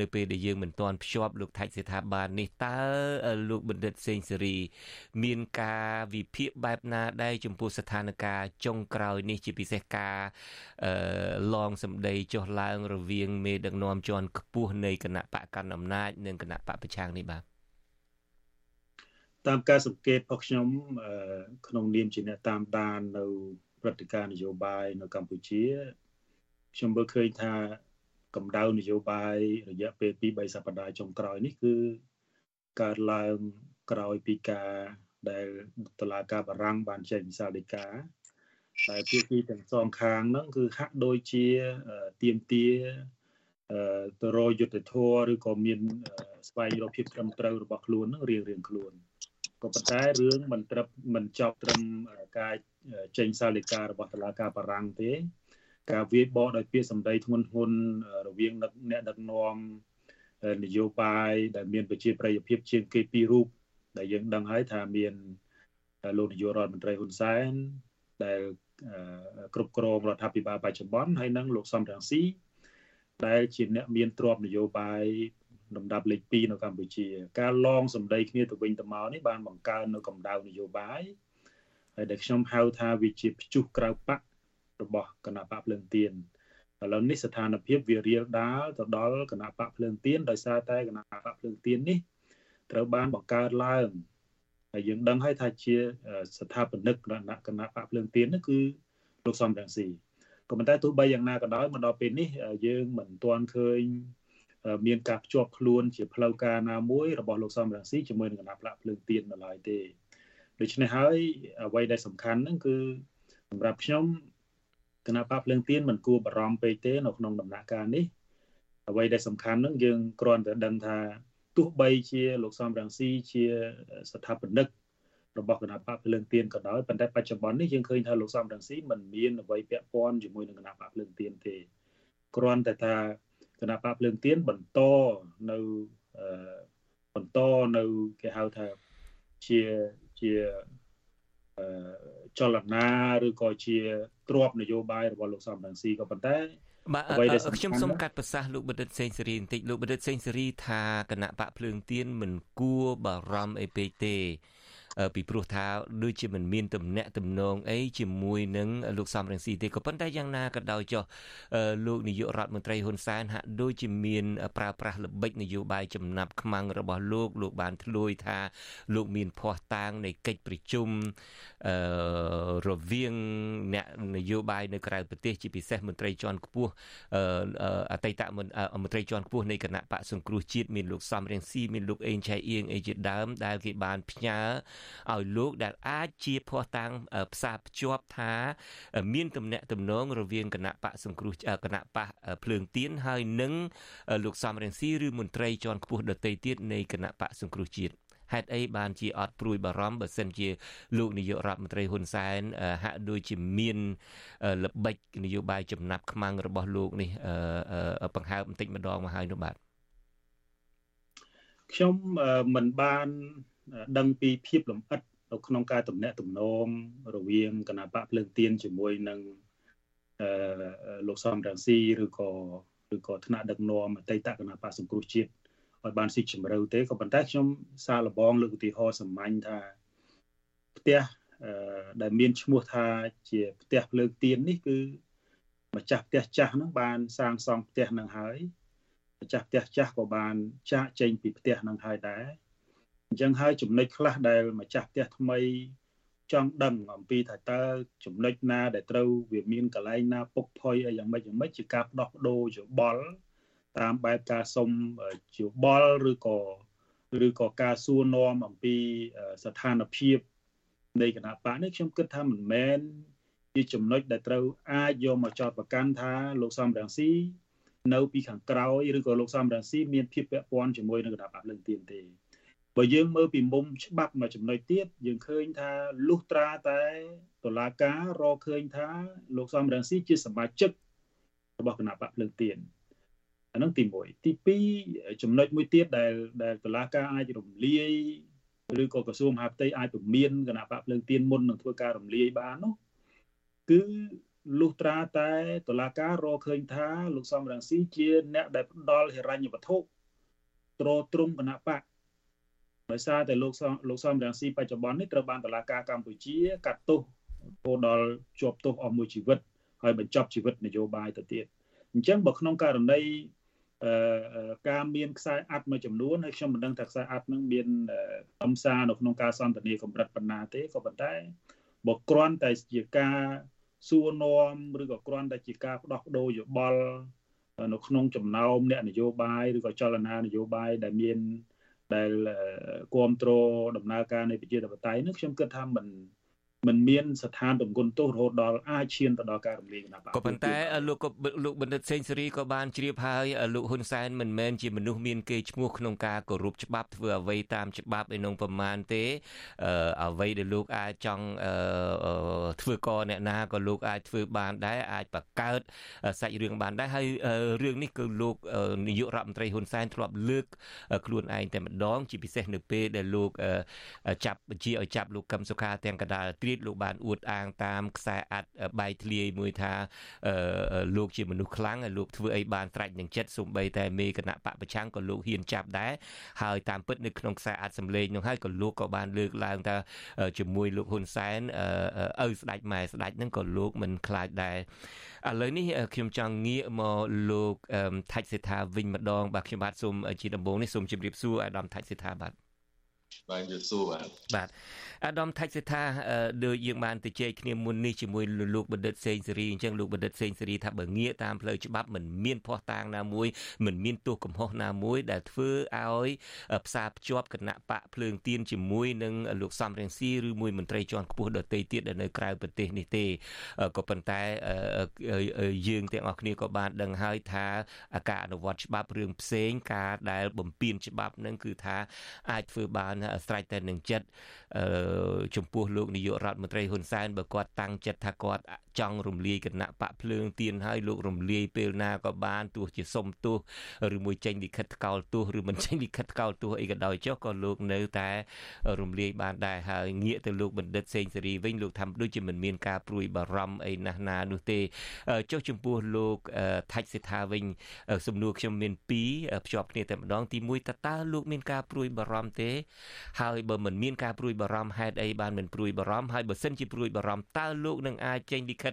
នៅពេលដែលយើងមិនទាន់ភ្ជាប់លោកថៃសេដ្ឋាបាននេះតើលោកបណ្ឌិតសេងសេរី មានការវិភាគបែបណាដែរចំពោះស្ថានភាពចុងក្រោយនេះជាពិសេសការឡងសម្ដីចុះឡើងរវាងមេដឹកនាំជាន់ខ្ពស់នៃគណៈបកកណ្ដាលអំណាចនិងគណៈបកប្រឆាំងនេះបាទតាមការសង្កេតរបស់ខ្ញុំក្នុងនាមជាអ្នកតាមដាននៅព្រឹត្តិការណ៍នយោបាយនៅកម្ពុជាខ្ញុំមើលឃើញថាកម្ដៅនយោបាយរយៈពេល2 3សប្តាហ៍ចុងក្រោយនេះគឺកើតឡើងក្រោយពីការដែលតុលាការបារាំងបានចេញវិសាលដីកា តែភាគីទាំងសងខាងហ្នឹងគឺហាក់ដូចជាទៀមទាទៅរយុទ្ធធរឬក៏មានស្វែងរកភាពត្រឹមត្រូវរបស់ខ្លួនហ្នឹងរៀងរៀងខ្លួនក៏ប៉ុន្តែរឿងមិនត្រឹមមិនចប់ត្រឹមការចេញសាលិការបស់តុលាការបារាំងទេ ការវាយបកដោយពាក្យសម្ដីធ្ងន់ធ្ងររវាងអ្នកដឹកនាំនយោបាយដែលមានប្រជាប្រិយភាពជាងគេពីររូបដែលយើងដឹងហើយថាមានលោកនាយករដ្ឋមន្ត្រីហ៊ុនសែនដែល គ្រប់គ្រងរដ្ឋាភិបាលបច្ចុប្បន្នហើយនិងលោកសំរងស៊ីដែលជាអ្នកមានទ្រព្យនយោបាយលំដាប់លេខ2នៅកម្ពុជា ការឡងសម្ដីគ្នាទៅវិញទៅមកនេះបានបង្កើននៅកម្ដៅនយោបាយហើយដែលខ្ញុំហៅថាវាជាព្យុះក្រៅបករបស់គណៈបកភ្លើងទៀនឥឡូវនេះស្ថានភាពវារៀលដាលទៅដល់គណៈបកភ្លើងទៀនដោយសារតែគណៈបកភ្លើងទៀននេះត្រូវបានបង្កើតឡើង ហើយយើងដឹងហើយថាជាស្ថាបនិកគណៈគណៈបកភ្លើងទៀននោះគឺលោកសំរងស៊ីក៏ប៉ុន្តែទោះបីយ៉ាងណាក៏ដោយមកដល់ពេលនេះយើងមិនទាន់ឃើញមានការភ្ជាប់ខ្លួនជាផ្លូវការណាមួយរបស់លោកសំរងស៊ីជាមួយនឹងគណៈផ្លាកភ្លើងទៀននៅឡើយទេដូច្នេះហើយអ្វីដែលសំខាន់ហ្នឹងគឺសម្រាប់ខ្ញុំគណៈបកភ្លើងទៀនមិនគួរបារម្ភពេកទេនៅក្នុងដំណាក់កាលនេះអ្វីដែលសំខាន់ហ្នឹងយើងគ្រាន់តែដឹងថា ទោះបីជាលោកសំរងស៊ីជាស្ថាបនិករបស់គណៈបកភ្លើងទៀនក៏ដោយប៉ុន្តែបច្ចុប្បន្ននេះយើងឃើញថាលោកសំរងស៊ីមិនមានអ្វីពាក់ព័ន្ធជាមួយនឹងគណៈបកភ្លើងទៀនទេគ្រាន់តែថាគណៈបកភ្លើងទៀនបន្តនៅបន្តនៅគេហៅថាជាជាចលនាឬក៏ជាទ្របនយោបាយរបស់លោកសំរងស៊ីក៏ប៉ុន្តែ បាទខ្ញុំសូមកាត់ប្រសាសន៍លោកបណ្ឌិតសេងសេរីបន្តិចលោកបណ្ឌិតសេងសេរីថាគណៈបកភ្លើងទៀនមិនគួរបារម្ភអីពេកទេ ពីព្រោះថាដូចជាមិនមានទំនាក់ទំនងអីជាមួយនឹងលោកសំរងស៊ីទេក៏ប៉ុន្តែយ៉ាងណាក៏ដោយចុះលោកនាយករដ្ឋមន្ត្រីហ៊ុនសែនហាក់ដូចជាមានប្រើប្រាស់ល្បិចនយោបាយចំណាប់ខ្មាំងរបស់លោកលោកបានធ្លួយថាលោកមានភ័ស្តុតាងនៃកិច្ចប្រជុំអឺរវាងអ្នកនយោបាយនៅក្រៅប្រទេសជាពិសេសមន្ត្រីជាន់ខ្ពស់អតីតមន្ត្រីជាន់ខ្ពស់នៃគណៈបកសង្គ្រោះជាតិមានលោកសំរៀងស៊ីមានលោកអេងឆៃអៀងអីជាដើមដែលគេបានផ្ញើឲ្យលោកដែលអាចជាភ័ស្តុតាងផ្សារភ្ជាប់ថា មានទំនាក់ទំនងរវាងគណៈបកសង្គ្រោះគណៈបកភ្លើងទៀនហើយនិងលោកសំរៀងស៊ីឬមន្ត្រីជាន់ខ្ពស់ដទៃទៀតនៃគណៈបកសង្គ្រោះជាតិហេតុអីបានជាអត់ព្រួយបារម្ភបើសិនជាលោកនាយករដ្ឋមន្ត្រីហ៊ុនសែនហាក់ដូចជាមានល្បិចនយោបាយចំណាប់ខ្មាំងរបស់លោកនេះបង្ហើបបន្តិចម្ដងមកហើយនោះបាទខ្ញុំមិនបាន ដឹងពីភាពលំអិតនៅក្នុងការតំណាក់តំណងរវាងគណៈបកភ្លើងទៀនជាមួយនឹងអឺលោកសំរងស៊ីឬក៏ឬក៏ថ្នាក់ដឹកនាំអតីតគណៈបកសង្គ្រោះជាតិឲ្យបានស៊ីជម្រៅទេក៏ប៉ុន្តែខ្ញុំសារលបងលើកឧទាហរណ៍សាមញ្ញថាផ្ទះដែលមានឈ្មោះថាជាផ្ទះភ្លើងទៀននេះគឺម្ចាស់ផ្ទះចាស់ហ្នឹងបានសាងសង់ផ្ទះហ្នឹងហើយម្ចាស់ផ្ទះចាស់ក៏បានចាកចេញពីផ្ទះហ្នឹងហើយដែរ អញ្ចឹងហើយចំណុចខ្លះដែលម្ចាស់ផ្ទះថ្មីចង់ដឹងអំពីថាតើចំណុចណា ដែលត្រូវវាមានកន្លែងណាពុកផុយអីយ៉ាងម៉េចយ៉ាងម៉េចជាការផ្ដោះបដូរយោបល់តាមបែបការសុំយោបល់ឬក៏ឬក៏ការសួរនាំអំពីស្ថានភាពនៃគណៈបកនេះខ្ញុំគិតថាមិនមែនជាចំណុចដែលត្រូវអាចយកមកចោទប្រកាន់ថាលោកសំរងស៊ីនៅពីខាងក្រោយឬក៏លោកសំរងស៊ីមានភាពពាក់ព័ន្ធជាមួយនឹងគណៈបកលឹងទៀនទេ បើយើងមើលពីមុំច្បាប់មួយចំណុចទៀតយើងឃើញថាលុះត្រាតែតុលាការរកឃើញថាលោកសំរងស៊ីជាសមាជិករបស់គណៈបកភ្លើងទៀនអានឹងទី1ទី2ចំណុចមួយទៀតដែលដែលតុលាការអាចរំលាយឬក៏ក្រសួងមហាផ្ទៃអាចពមៀនគណៈបកភ្លើងទៀនមុននឹងធ្វើការរំលាយបាននោះគឺលុះត្រាតែតុលាការរកឃើញថាលោកសំរងស៊ីជាអ្នកដែលផ្ដល់ហិរញ្ញវត្ថុត្រទ្រង់គណៈបក ដោយសារតែលោកលោកសំរងស៊ីបច្ចុប្បន្ននេះត្រូវបានតុលាការកម្ពុជាកាត់ទោសរហូតដល់ជាប់ទោសអស់មួយជីវិតហើយបញ្ចប់ជីវិតនយោបាយទៅទៀតអញ្ចឹងបើក្នុងករណីអឺការមានខ្សែអាត់មួយចំនួនហើយខ្ញុំមិនដឹងថាខ្សែអាត់នឹងមានអំសារនៅក្នុងការសន្ទនាកម្រិតប៉ុណ្ណាទេក៏ប៉ុន្តែបើគ្រាន់តែជាការសួរនាំឬក៏គ្រាន់តែជាការផ្ដោះប្ដូរយោបល់នៅក្នុងចំណោមអ្នកនយោបាយឬក៏ចលនានយោបាយដែលមាន ដែលគ្រប់គ្រងដំណើរការនៃប្រជាធិបតេយ្យនេះខ្ញុំគិតថាមិន មិនមានស្ថានទម្ងន់ទោសរហូតដល់អាចឈានទៅដល់ការរំលាយគណៈបកក៏ប៉ុន្តែលោកក៏លោកបណ្ឌិតសេងសេរីក៏បានជ្រាបហើយលោកហ៊ុនសែនមិនមែនជាមនុស្សមានគេឈ្មោះក្នុងការគោរពច្បាប់ធ្វើអ្វីតាមច្បាប់ឯនោះប្រមាណទេអ្វីដែលលោកអាចចង់ធ្វើកអ្នកណាក៏លោកអាចធ្វើបានដែរអាចបង្កើតសាច់រឿងបានដែរហើយរឿងនេះគឺលោកនាយករដ្ឋមន្ត្រីហ៊ុនសែនធ្លាប់លើកខ្លួនឯងតែម្ដងជាពិសេសនៅពេលដែលលោកចាប់បញ្ជាឲ្យចាប់លោកកឹមសុខាទាំងកដាលត្រៀតលោកបានអួតអាងតាមខ្សែអាត់បែកធ្លាយមួយថាលោកជាមនុស្សខ្លាំងហើយលោកធ្វើអីបានត្រាច់នឹងចិត្តសំបីតែមេគណៈបកប្រឆាំងក៏លោកហ៊ានចាប់ដែរហើយតាមពិតនៅក្នុងខ្សែអាត់សម្លេងនោះហើយក៏លោកក៏បានលើកឡើងថាជាមួយលោកហ៊ុនសែនឪស្ដេចម៉ែស្ដេចហ្នឹងក៏លោកមិនខ្លាចដែរឥឡូវនេះខ្ញុំចង់ងាកមកលោកថាច់សេដ្ឋាវិញម្ដងបាទខ្ញុំបាទសូមជាដំបូងនេះសូមជម្រាបសួរអាដាមថាច់សេដ្ឋាបាទ បាទជម្រាបសួរបាទបាទអាដាមថាច់សេថាដូចយើងបានទៅជែកគ្នាមុននេះជាមួយលោកបណ្ឌិតសេងសេរីអញ្ចឹងលោកបណ្ឌិតសេងសេរីថាបើងាកតាមផ្លូវច្បាប់មិនមានភ័ស្តុតាងណាមួយមិនមានទោសកំហុសណាមួយ ដែលធ្វើឲ្យផ្សារភ្ជាប់គណៈបកភ្លើងទៀនជាមួយនឹងលោកសំរងស៊ីឬមួយមន្ត្រីជាន់ខ្ពស់ដទៃទៀតដែលនៅក្រៅប្រទេសនេះទេក៏ប៉ុន្តែយើងទាំងអស់គ្នាក៏បានដឹងហើយថាការអនុវត្តច្បាប់រឿងផ្សេងការដែលបំពេញច្បាប់នឹងគឺថាអាចធ្វើបានស្រេចតែនឹងចិត្តចំពោះលោកនាយករដ្ឋមន្ត្រីហ៊ុនសែនបើគាត់តាំងចិត្តថាគាត់ចង់រំលាយគណៈបកភ្លើងទៀនហើយលោករំលាយពេលណាក៏បានទោះជាសុំទោសឬមួយចេញលិខិតថ្កោលទោសឬមិនចេញលិខិតថ្កោលទោសអីក៏ដោយចុះក៏លោកនៅតែរំលាយបានដែរហើយងាកទៅលោកបណ្ឌិតសេងសេរីវិញលោកថាដូចជាមិនមានការព្រួយបារម្ភអីណាស់ណានោះទេចុះចំពោះលោកថាច់សេដ្ឋាវិញសំណួរខ្ញុំមាន2ភ្ជាប់គ្នាតែម្ដងទី1តើតើលោកមានការព្រួយបារម្ភទេហើយបើមិនមានការព្រួយបារម្ភហេតុអីបានមិនព្រួយបារម្ភហើយបើសិនជាព្រួយបារម្ភតើលោកនឹងអាចចេញលិខិត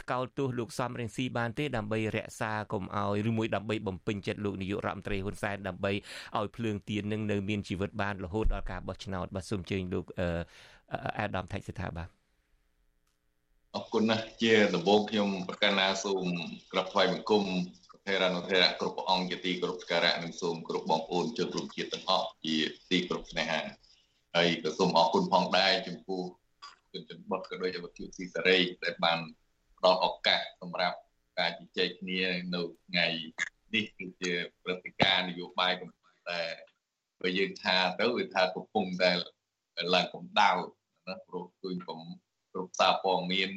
ថ្កោលទោសលោកសំរងស៊ីបានទេដើម្បីរក្សាកុំឲ្យឬមួយដើម្បីបំពេញចិត្តលោកនាយករដ្ឋមន្ត្រីហ៊ុនសែនដើម្បីឲ្យភ្លើងទៀននឹងនៅមានជីវិតបានរហូតដល់ការបោះឆ្នោតបាទសូមជើញលោកអាដាមថៃសិដ្ឋាបាទអរគុណណាស់ជាដំបូងខ្ញុំប្រកាសណាសូមក្រាបថ្វាយបង្គំ ថេរានុថេរៈគ្រប់ព្រះអង្គជាទីគោរពសក្ការៈនិងសូមគ្រប់បងប្អូនជនរួមជាតិទាំងអស់ជាទីគោរពស្នេហាហើយក៏សូមអរគុណផងដែរចំពោះជនជនបុតក៏ដូចជាវិទ្យុស៊ីសេរីដែលបានផ្ដល់ឱកាសសម្រាប់ការជជែកគ្នានៅថ្ងៃនេះគឺជាព្រឹត្តិការណ៍នយោបាយកំពុងតែបើយើងថាទៅវាថាកំពុងតែឡើងកម្ដៅណាព្រោះឃើញកំគ្រប់សារព័ត៌មាន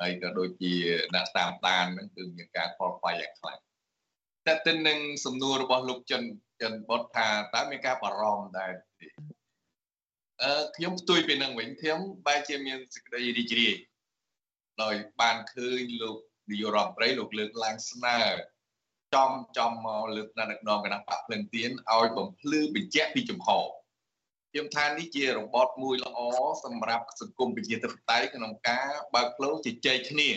ហើយក៏ដូចជាអ្នកតាមដានហ្នឹងគឺមានការខលខ្វាយយ៉ាងខ្លាំង តែទៅនឹងសំណួររបស់លោកចិនចិនបុតថាតើមានការបារម្ភដែរអឺខ្ញុំផ្ទុយពីនឹងវិញខ្ញុំបែរជាមានសេចក្តីរីករាយដោយបានឃើញលោកនាយករដ្ឋមន្ត្រីលោកលើកឡើងស្នើចំចំមកលើកដល់ដឹកនាំគណៈបកភ្លឹងទៀនឲ្យបំភ្លឺបញ្ជាក់ពីចំហខ្ញុំថានេះជារបបមួយល្អសម្រាប់សង្គមប្រជាធិបតេយ្យក្នុងការបើកផ្លូវជជែកគ្នា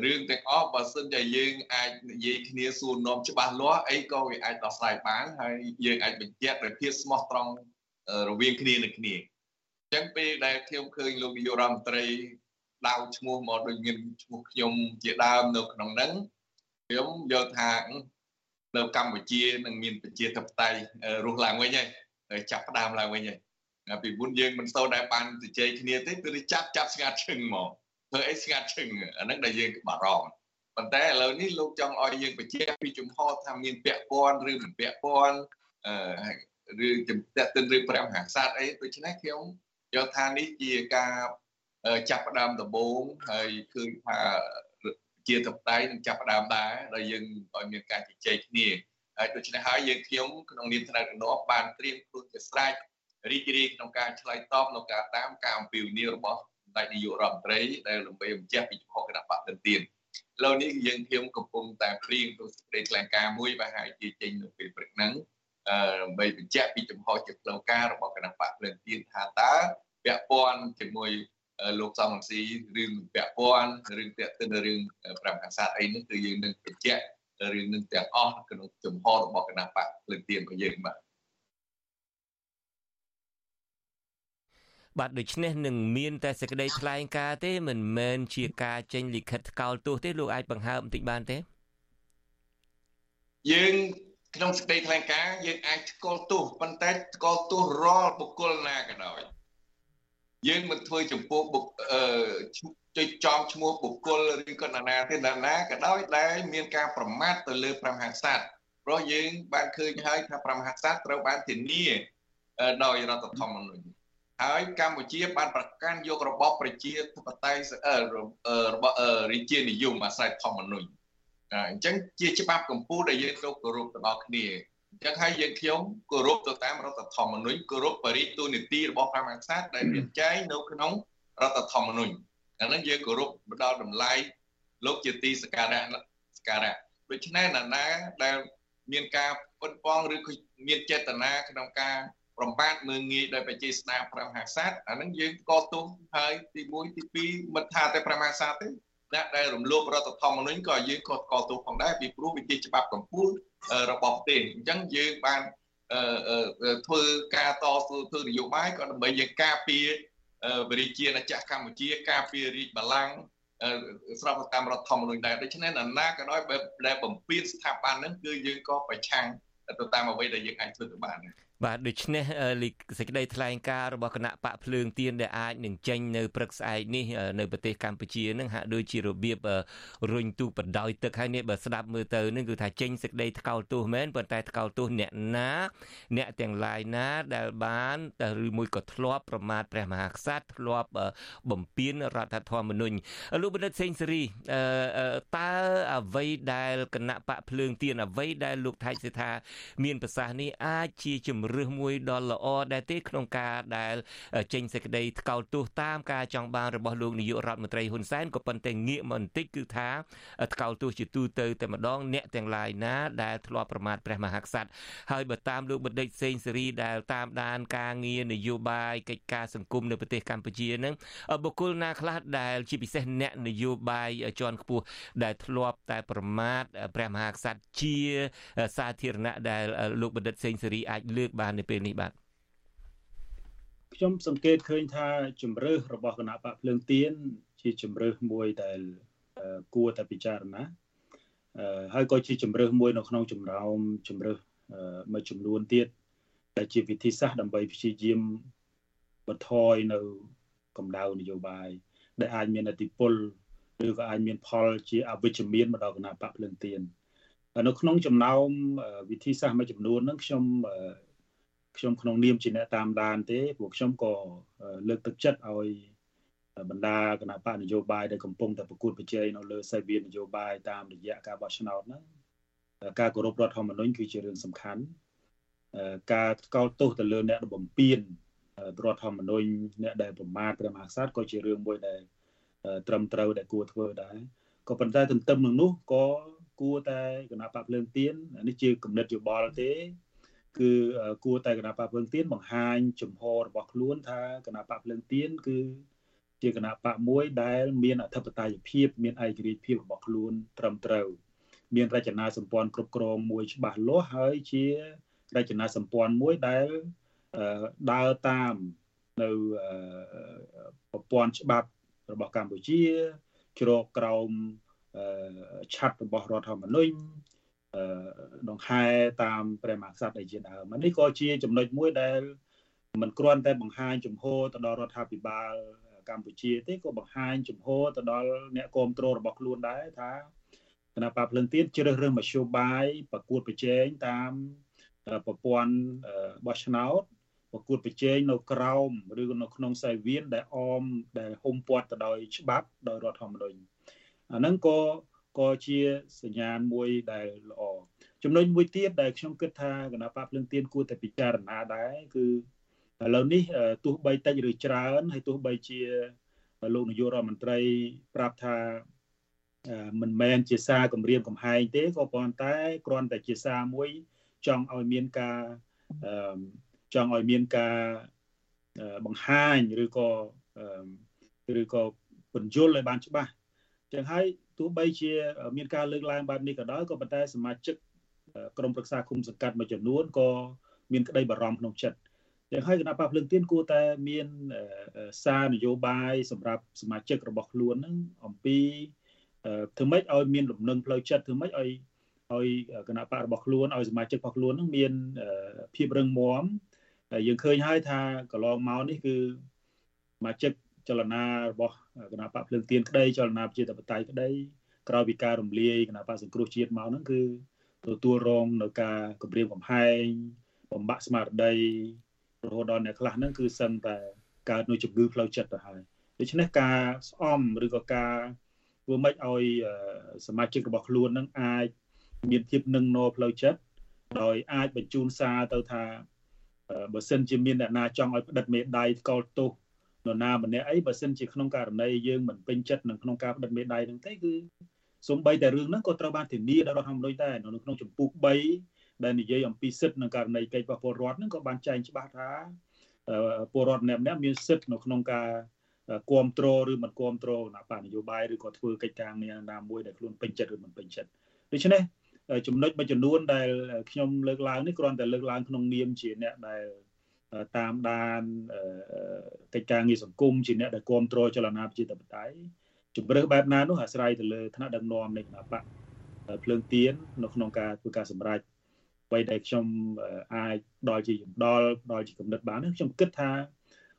រឿងទាំងអស់បើសិនជាយើងអាចនិយាយគ្នាសួរនាំច្បាស់លាស់អីក៏វាអាចដោះស្រាយបានហើយយើងអាចបញ្ជាក់ដោយភាពស្មោះត្រង់រវាងគ្នានឹងគ្នាអញ្ចឹងពេលដែលខ្ញុំឃើញលោកនាយករដ្ឋមន្ត្រីដៅឈ្មោះមកដូចមានឈ្មោះខ្ញុំជាដើមនៅក្នុងហ្នឹងខ្ញុំយល់ថានៅកម្ពុជានឹងមានប្រជាធិបតេយ្យរស់ឡើងវិញហើយចាប់ផ្ដើមឡើងវិញហើយពីមុនយើងមិនសូវដែលបានជជែកគ្នាទេគឺចាប់ចាប់ស្ងាត់ឈឹងមក ធ្វើអីស្ងាត់ឈឹងអាហ្នឹងដែលយើងបារម្ភប៉ុន្តែឥឡូវនេះលោកចង់ឲ្យយើងបញ្ជាក់ពីជំហរថាមានពាក់ព័ន្ធឬមិនពាក់ព័ន្ធអឺឬជំទាក់ទិនឬព្រះមហាក្សត្រអីដូច្នេះខ្ញុំយល់ថានេះជាការចាប់ផ្ដើមដំបូងហើយឃើញថាជាតបតៃនឹងចាប់ផ្ដើមដែរដែលយើងឲ្យមានការជជែកគ្នាហើយដូច្នេះហើយយើងខ្ញុំក្នុងនាមថ្នាក់ដឹកនាំបានត្រៀមខ្លួនជាស្រេចរីករាយក្នុងការឆ្លើយតបនៅការតាមការអំពាវនាវរបស់ សម្ដេចនាយករដ្ឋមន្ត្រីដែលដើម្បីបញ្ជាក់ពីចំហគណៈបកទន្ទានឥឡូវនេះយើងខ្ញុំកំពុងតែព្រៀងទៅសេចក្តីថ្លែងការណ៍មួយប្រហែលជាចេញនៅពេលព្រឹកហ្នឹងដើម្បីបញ្ជាក់ពីចំហជាផ្លូវការរបស់គណៈបកភ្លើងទៀនថាតើពាក់ព័ន្ធជាមួយលោកសំរងស៊ីរឿងពាក់ព័ន្ធរឿងតាក់ទិនរឿងប្រាំកាសាទអីហ្នឹងគឺយើងនឹងបញ្ជាក់រឿងនឹងទាំងអស់ក្នុងចំហរបស់គណៈបកភ្លើងទៀនរបស់យើងបាទ បាទដូច្នេះនឹងមានតែសេចក្តីថ្លែងការណ៍ទេមិនមែនជាការចេញលិខិតថ្កោលទោសទេលោកអាចបង្ហើបបន្តិចបានទេយើងក្នុងសេចក្តីថ្លែងការណ៍យើងអាចថ្កោលទោសប៉ុន្តែថ្កោលទោសរាល់បុគ្គលណាក៏ដោយយើងមិនធ្វើចំពោះបុកអឺចុចចំឈ្មោះបុគ្គលឬក៏ណានាទេណានាក៏ដោយដែលមានការប្រមាថទៅលើព្រះមហាក្សត្រព្រោះយើងបានឃើញហើយថាព្រះមហាក្សត្រត្រូវបានធានាដោយរដ្ឋធម្មនុញ្ញ ហើយកម្ពុជាបានប្រកាន់យករបបប្រជាធិបតេយ្យរបស់រាជានិយមអាស្រ័យធម្មនុញ្ញអញ្ចឹងជាច្បាប់កម្ពុជាដែលយើងត្រូវគោរពទៅដល់គ្នាអញ្ចឹងហើយយើងខ្ញុំគោរពទៅតាមរដ្ឋធម្មនុញ្ញគោរពបរិទូនីតិរបស់ព្រះមហាក្សត្រដែលមានចែងនៅក្នុងរដ្ឋធម្មនុញ្ញអាហ្នឹងយើងគោរពផ្ដល់តម្លៃលោកជាទីសក្ការៈសក្ការៈដូច្នេះណានាដែលមានការប៉ុនប៉ងឬមានចេតនាក្នុងការប្រមាថមើងងាយដោយបច្ចេស្តាព្រះមហាក្សត្រអាហ្នឹងយើងក៏ទោសហើយទី1ទី2មិនថាតែព្រះមហាក្សត្រទេអ្នកដែលរំលោភរដ្ឋធម្មនុញ្ញក៏យើងក៏កត់ទោសផងដែរពីព្រោះវាជាច្បាប់កម្ពុជារបស់ប្រទេសអញ្ចឹងយើងបានធ្វើការតស៊ូធ្វើនយោបាយក៏ដើម្បីយើងការពារវិរិជាណាចក្រកម្ពុជាការពាររាជបល្ល័ង្កស្របតាមរដ្ឋធម្មនុញ្ញដែរដូច្នេះណានាក៏ដោយដែលបំពេញស្ថាប័នហ្នឹងគឺយើងក៏ប្រឆាំងទៅតាមអ្វីដែលយើងអាចធ្វើទៅបានដែរ បាទដូច្នេះសេចក្តីថ្លែងការណ៍របស់គណៈបកភ្លើងទៀនដែលអាចនឹងចេញនៅព្រឹកស្អែកនេះនៅប្រទេសកម្ពុជានឹងហាក់ដូចជារបៀបរុញទូបដោយទឹកហើយនេះបើស្ដាប់មើលទៅនឹងគឺថាចេញសេចក្តីថ្កោលទោសមែនប៉ុន្តែថ្កោលទោសអ្នកណាអ្នកទាំងឡាយណាដែលបានឬមួយក៏ធ្លាប់ប្រមាថព្រះមហាក្សត្រធ្លាប់បំពានរដ្ឋធម្មនុញ្ញលោកបណ្ឌិតសេងសេរីតើអ្វីដែលគណៈបកភ្លើងទៀនអ្វីដែលលោកថៃសេថាមានប្រសាសន៍នេះអាចជាជំរឹះមួយដ៏ល្អដែរទេក្នុងការដែលចេញសេចក្តីថ្កោលទោសតាមការចង់បានរបស់លោកនាយករដ្ឋមន្ត្រីហ៊ុនសែនក៏ប៉ុន្តែងាកមកបន្តិចគឺថាថ្កោលទោសជាទូទៅតែម្ដងអ្នកទាំងឡាយណាដែលធ្លាប់ប្រមាថព្រះមហាក្សត្រហើយបើតាមលោកបណ្ឌិតសេងសេរីដែលតាមដានការងារនយោបាយកិច្ចការសង្គមនៅប្រទេសកម្ពុជានឹងបុគ្គលណាខ្លះដែលជាពិសេសអ្នកនយោបាយជាន់ខ្ពស់ដែលធ្លាប់តែប្រមាថព្រះមហាក្សត្រជាសាធារណៈដែលលោកបណ្ឌិតសេងសេរីអាចលើកបាននៅពេលនេះបាទខ្ញុំសង្កេតឃើញថាជំរើសរបស់គណៈបកភ្លើងទៀនជាជំរើសមួយដែលគួរតែពិចារណាហើយក៏ជាជំរើសមួយនៅក្នុងចំណោមជំរើសមួយចំនួនទៀតដែលជាវិធីសាស្ត្រដើម្បីព្យាយាមបន្ថយនៅកម្ដៅនយោបាយដែលអាចមានអតិពលឬក៏អាចមានផលជាអវិជ្ជមានមកដល់គណៈបកភ្លើងទៀននៅក្នុងចំណោមវិធីសាស្ត្រមួយចំនួនហ្នឹងខ្ញុំ ខ្ញុំក្នុងនាមជាអ្នកតាមដានទេព្រោះខ្ញុំក៏លើកទឹកចិត្តឲ្យបណ្ដាគណៈបកនយោបាយដែលកំពុងតែប្រកួតប្រជែងនៅលើសេវានយោបាយតាមរយៈការបោះឆ្នោតហ្នឹងការគោរពរដ្ឋធម្មនុញ្ញគឺជារឿងសំខាន់ការកោតទោសទៅលើអ្នកដែលបំពានរដ្ឋធម្មនុញ្ញអ្នកដែលប្រមាថព្រះមហាក្សត្រក៏ជារឿងមួយដែលត្រឹមត្រូវដែលគួរធ្វើដែរក៏ប៉ុន្តែទន្ទឹមនឹងនោះក៏គួរតែគណៈបកភ្លើងទៀននេះជាគំនិតយោបល់ទេ គឺគួរតែគណៈបកភ្លើងទៀនបង្ហាញជំហររបស់ខ្លួនថាគណៈបកភ្លើងទៀនគឺជាគណៈបកមួយដែលមានអធិបតេយ្យភាពមានឯករាជ្យភាពរបស់ខ្លួនត្រឹមត្រូវមានរចនាសម្ព័ន្ធគ្រប់គ្រងមួយច្បាស់លាស់ហើយជារចនាសម្ព័ន្ធមួយដែលដើរតាមនៅប្រព័ន្ធច្បាប់របស់កម្ពុជា ជ្រកក្រោមឆ័ត្ររបស់រដ្ឋធម្មនុញ្ញ ដង្ហែតាមព្រះមហាក្សត្រអីជាដើមនេះក៏ជាចំណុចមួយដែលមិនគ្រាន់តែបង្ហាញជំហរទៅដល់រដ្ឋាភិបាលកម្ពុជាទេក៏បង្ហាញជំហរទៅដល់អ្នកគ្រប់គ្រងរបស់ខ្លួនដែរថាគណៈបកភ្លឹងទៀនជ្រើសរើសមធ្យោបាយប្រកួតប្រជែងតាមប្រព័ន្ធបោះឆ្នោតប្រកួតប្រជែងនៅក្រោមឬនៅក្នុងសាយវៀនដែលអមដែលហុំព័ទ្ធទៅដោយច្បាប់ដោយរដ្ឋធម្មនុញ្ញអាហ្នឹងក៏ ក៏ជាសញ្ញាណមួយដែលល្អចំណុចមួយទៀតដែលខ្ញុំគិតថាគណៈបកភ្លឹងទៀនគួរតែពិចារណាដែរគឺឥឡូវនេះទោះបីតិចឬច្រើនហើយទោះបីជាលោកនាយករដ្ឋមន្ត្រីប្រាប់ថាមិនមែនជាសារគម្រាមកំហែងទេក៏ប៉ុន្តែគ្រាន់តែជាសារមួយចង់ឲ្យមានការចង់ឲ្យមានការបង្ហាញឬក៏ឬក៏ពន្យល់ឲ្យបានច្បាស់ចឹងហើយ ទោះបីជាមានការលើកឡើងបែបនេះក៏ដោយក៏ប៉ុន្តែសមាជិកក្រុមប្រឹក្សាគុំសង្កាត់មួយចំនួនក៏មានក្តីបារម្ភក្នុងចិត្តយ៉ាងហើយគណៈបកភ្លើងទៀនគួរតែមានសារនយោបាយសម្រាប់សមាជិករបស់ខ្លួនហ្នឹងអំពីធ្វើម៉េចឲ្យមានលំនឹងផ្លូវចិត្តធ្វើម៉េចឲ្យឲ្យគណៈបករបស់ខ្លួនឲ្យសមាជិករបស់ខ្លួនហ្នឹងមានភាពរឹងមាំយើងឃើញហើយថាកន្លងមកនេះគឺសមាជិកចលនារបស់ គណៈបកភ្លើងទៀនក្តីចលនាប្រជាធិបតេយ្យក្តីក្រោយពីការរំលាយគណៈបកសង្គ្រោះជាតិមកហ្នឹងគឺទទួលរងនៅការគម្រាមកំហែងបំបាក់ស្មារតីរហូតដល់អ្នកខ្លះហ្នឹងគឺសឹងតែកើតនូវជំងឺផ្លូវចិត្តទៅហើយដូច្នេះការស្អំឬក៏ការធ្វើម៉េចឲ្យសមាជិករបស់ខ្លួននឹងអាចមានភាពនឹងណផ្លូវចិត្តដោយអាចបញ្ជូនសារទៅថាបើសិនជាមានអ្នកណាចង់ឲ្យផ្តិតមេដៃស្កលទោស នរណាម្នាក់អីបើសិនជាក្នុងករណីយើងមិនពេញចិត្តនឹងក្នុងការផ្តិតមេដៃហ្នឹងទេគឺសំបីតែរឿងហ្នឹងក៏ត្រូវបានធានាដោយរដ្ឋធម្មនុញ្ញដែរនៅក្នុងចម្ពោះ3ដែលនិយាយអំពីសិទ្ធិនិងករណីកិច្ចរបស់ពលរដ្ឋហ្នឹងក៏បានចែងច្បាស់ថាពលរដ្ឋម្នាក់ម្នាក់មានសិទ្ធិនៅក្នុងការគ្រប់គ្រងឬមិនគ្រប់គ្រងណានយោបាយឬក៏ធ្វើកិច្ចការងារណាមួយដែលខ្លួនពេញចិត្តឬមិនពេញចិត្តដូច្នេះចំណុចមួយចំនួនដែលខ្ញុំលើកឡើងនេះគ្រាន់តែលើកឡើងក្នុងនាមជាអ្នកដែល តាមដានកិច្ចការងារសង្គមជាអ្នកដែលគ្រប់គ្រងចលនាប្រជាធិបតេយ្យជំរឿសបែបណានោះអាស្រ័យទៅលើឋានៈដឹកនាំនៃគណៈបកភ្លើងទៀននៅក្នុងការធ្វើការសម្រេចអ្វីដែលខ្ញុំអាចដល់ជាដល់ដល់ជាកំណត់បានខ្ញុំគិតថា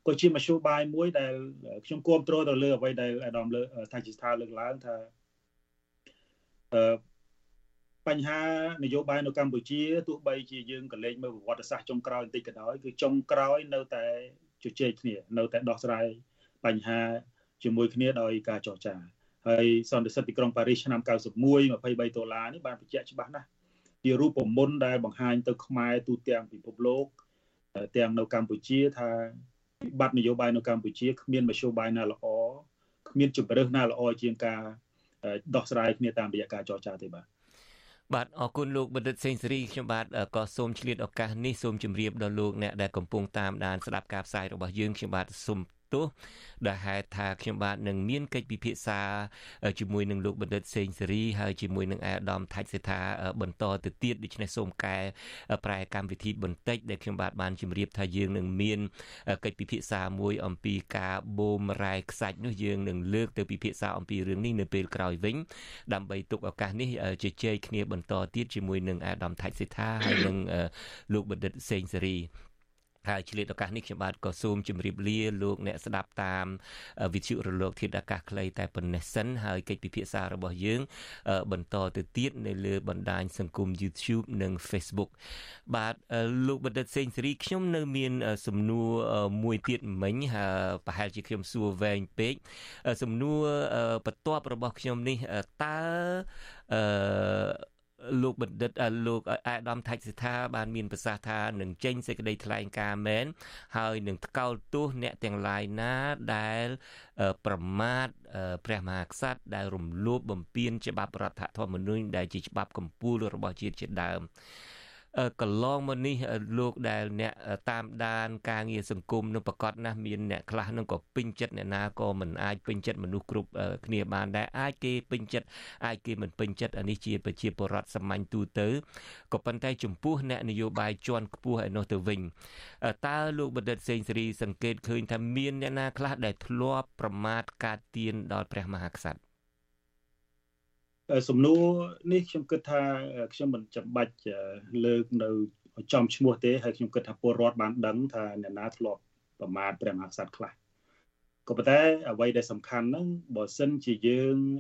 ក៏ជាមធ្យោបាយមួយដែលខ្ញុំគ្រប់គ្រងទៅលើអ្វីដែលអាដាមលើថាជាស្ថាលើកឡើងថាអឺ បញ្ហានយោបាយនៅកម្ពុជាទោះបីជាយើងក៏លេចមើលប្រវត្តិសាស្ត្រចុងក្រោយបន្តិចក៏ដោយគឺចុងក្រោយនៅតែជជែកគ្នានៅតែដោះស្រាយបញ្ហាជាមួយគ្នាដោយការចរចាហើយសន្តិសិទ្ធិទីក្រុងប៉ារីសឆ្នាំ91 23ដុល្លារនេះបានបញ្ជាក់ច្បាស់ណាស់ជារូបមន្តដែលបង្ហាញទៅខ្មែរទូទាំងពិភពលោកទាំងនៅកម្ពុជាថាវិបត្តិនយោបាយនៅកម្ពុជាគ្មានមធ្យោបាយណាល្អគ្មានជំរើសណាល្អជាងការដោះស្រាយគ្នាតាមរយៈការចរចាទេបាទ បាទអរគុណលោកបណ្ឌិតសេងសេរីខ្ញុំបាទក៏សូមឆ្លៀតឱកាសនេះសូមជម្រាបដល់លោកអ្នកដែលកំពុងតាមដានស្ដាប់ការផ្សាយរបស់យើងខ្ញុំបាទសូម ទោសដែលហេតុថាខ្ញុំបាទនឹងមានកិច្ចពិភាក្សាជាមួយនឹងលោកបណ្ឌិតសេងសេរីហើយជាមួយនឹងអាដាមថាច់សេថាបន្តទៅទៀតដូច្នេះសូមកែប្រែកម្មវិធីបន្តិចដែលខ្ញុំបាទបានជម្រាបថាយើងនឹងមានកិច្ចពិភាក្សាមួយអំពីការបូមរ៉ែខ្សាច់នោះយើងនឹងលើកទៅពិភាក្សាអំពីរឿងនេះនៅពេលក្រោយវិញដើម្បីទុកឱកាសនេះជជែកគ្នាបន្តទៀតជាមួយនឹងអាដាមថាច់សេថាហើយនឹងលោកបណ្ឌិតសេងសេរី ហើយឆ្លៀតឱកាសនេះខ្ញុំបាទក៏សូមជម្រាបលាលោកអ្នកស្ដាប់តាមវិទ្យុរលកធាតុអាកាសខ្លីតែប៉ុណ្ណេះសិនហើយកិច្ចពិភាក្សារបស់យើង បន្តទៅទៀតនៅលើបណ្ដាញសង្គម YouTube និង Facebook បាទលោកបណ្ឌិតសេងសេរីខ្ញុំនៅមាន សំណួរមួយទៀតមិញប្រហែលជាខ្ញុំសួរវែងពេកសំណួរបន្ទាប់របស់ខ្ញុំនេះតើអឺ លោកបណ្ឌិតលោកអាដាមថាច់សិដ្ឋាបានមានប្រសាសន៍ថានឹងចេញសេចក្តីថ្លែងការណ៍មែនហើយនឹងថ្កោលទោសអ្នកទាំងឡាយណាដែលប្រមាថព្រះមហាក្សត្រដែលរំលោភបំពានច្បាប់រដ្ឋធម្មនុញ្ញដែលជាច្បាប់កម្ពុជារបស់ជាតិជាដើម កន្លងមកនេះលោកដែលអ្នកតាមដាន ការងារសង្គមនឹងប្រកាសណាស់មានអ្នកខ្លះនឹងក៏ពេញចិត្តអ្នកណាក៏មិនអាចពេញចិត្តមនុស្សគ្រប់គ្នាបានដែរអាចគេពេញចិត្តអាចគេមិនពេញចិត្តអានេះជាប្រជាពលរដ្ឋសាមញ្ញទូទៅក៏ប៉ុន្តែចំពោះអ្នកនយោបាយជាន់ខ្ពស់ឯនោះទៅវិញតើលោកបណ្ឌិតសេងសេរីសង្កេតឃើញថាមានអ្នកណាខ្លះដែលធ្លាប់ប្រមាថការទៀនដល់ព្រះមហាក្សត្រ សំណួរនេះខ្ញុំគិតថាខ្ញុំមិនចាំបាច់លើកនៅចំឈ្មោះទេហើយខ្ញុំគិតថាពលរដ្ឋបានដឹងថាអ្នកណាធ្លាប់ប្រមាថព្រះមហាក្សត្រខ្លះក៏ប៉ុន្តែអ្វីដែលសំខាន់ហ្នឹងបើសិនជាយើង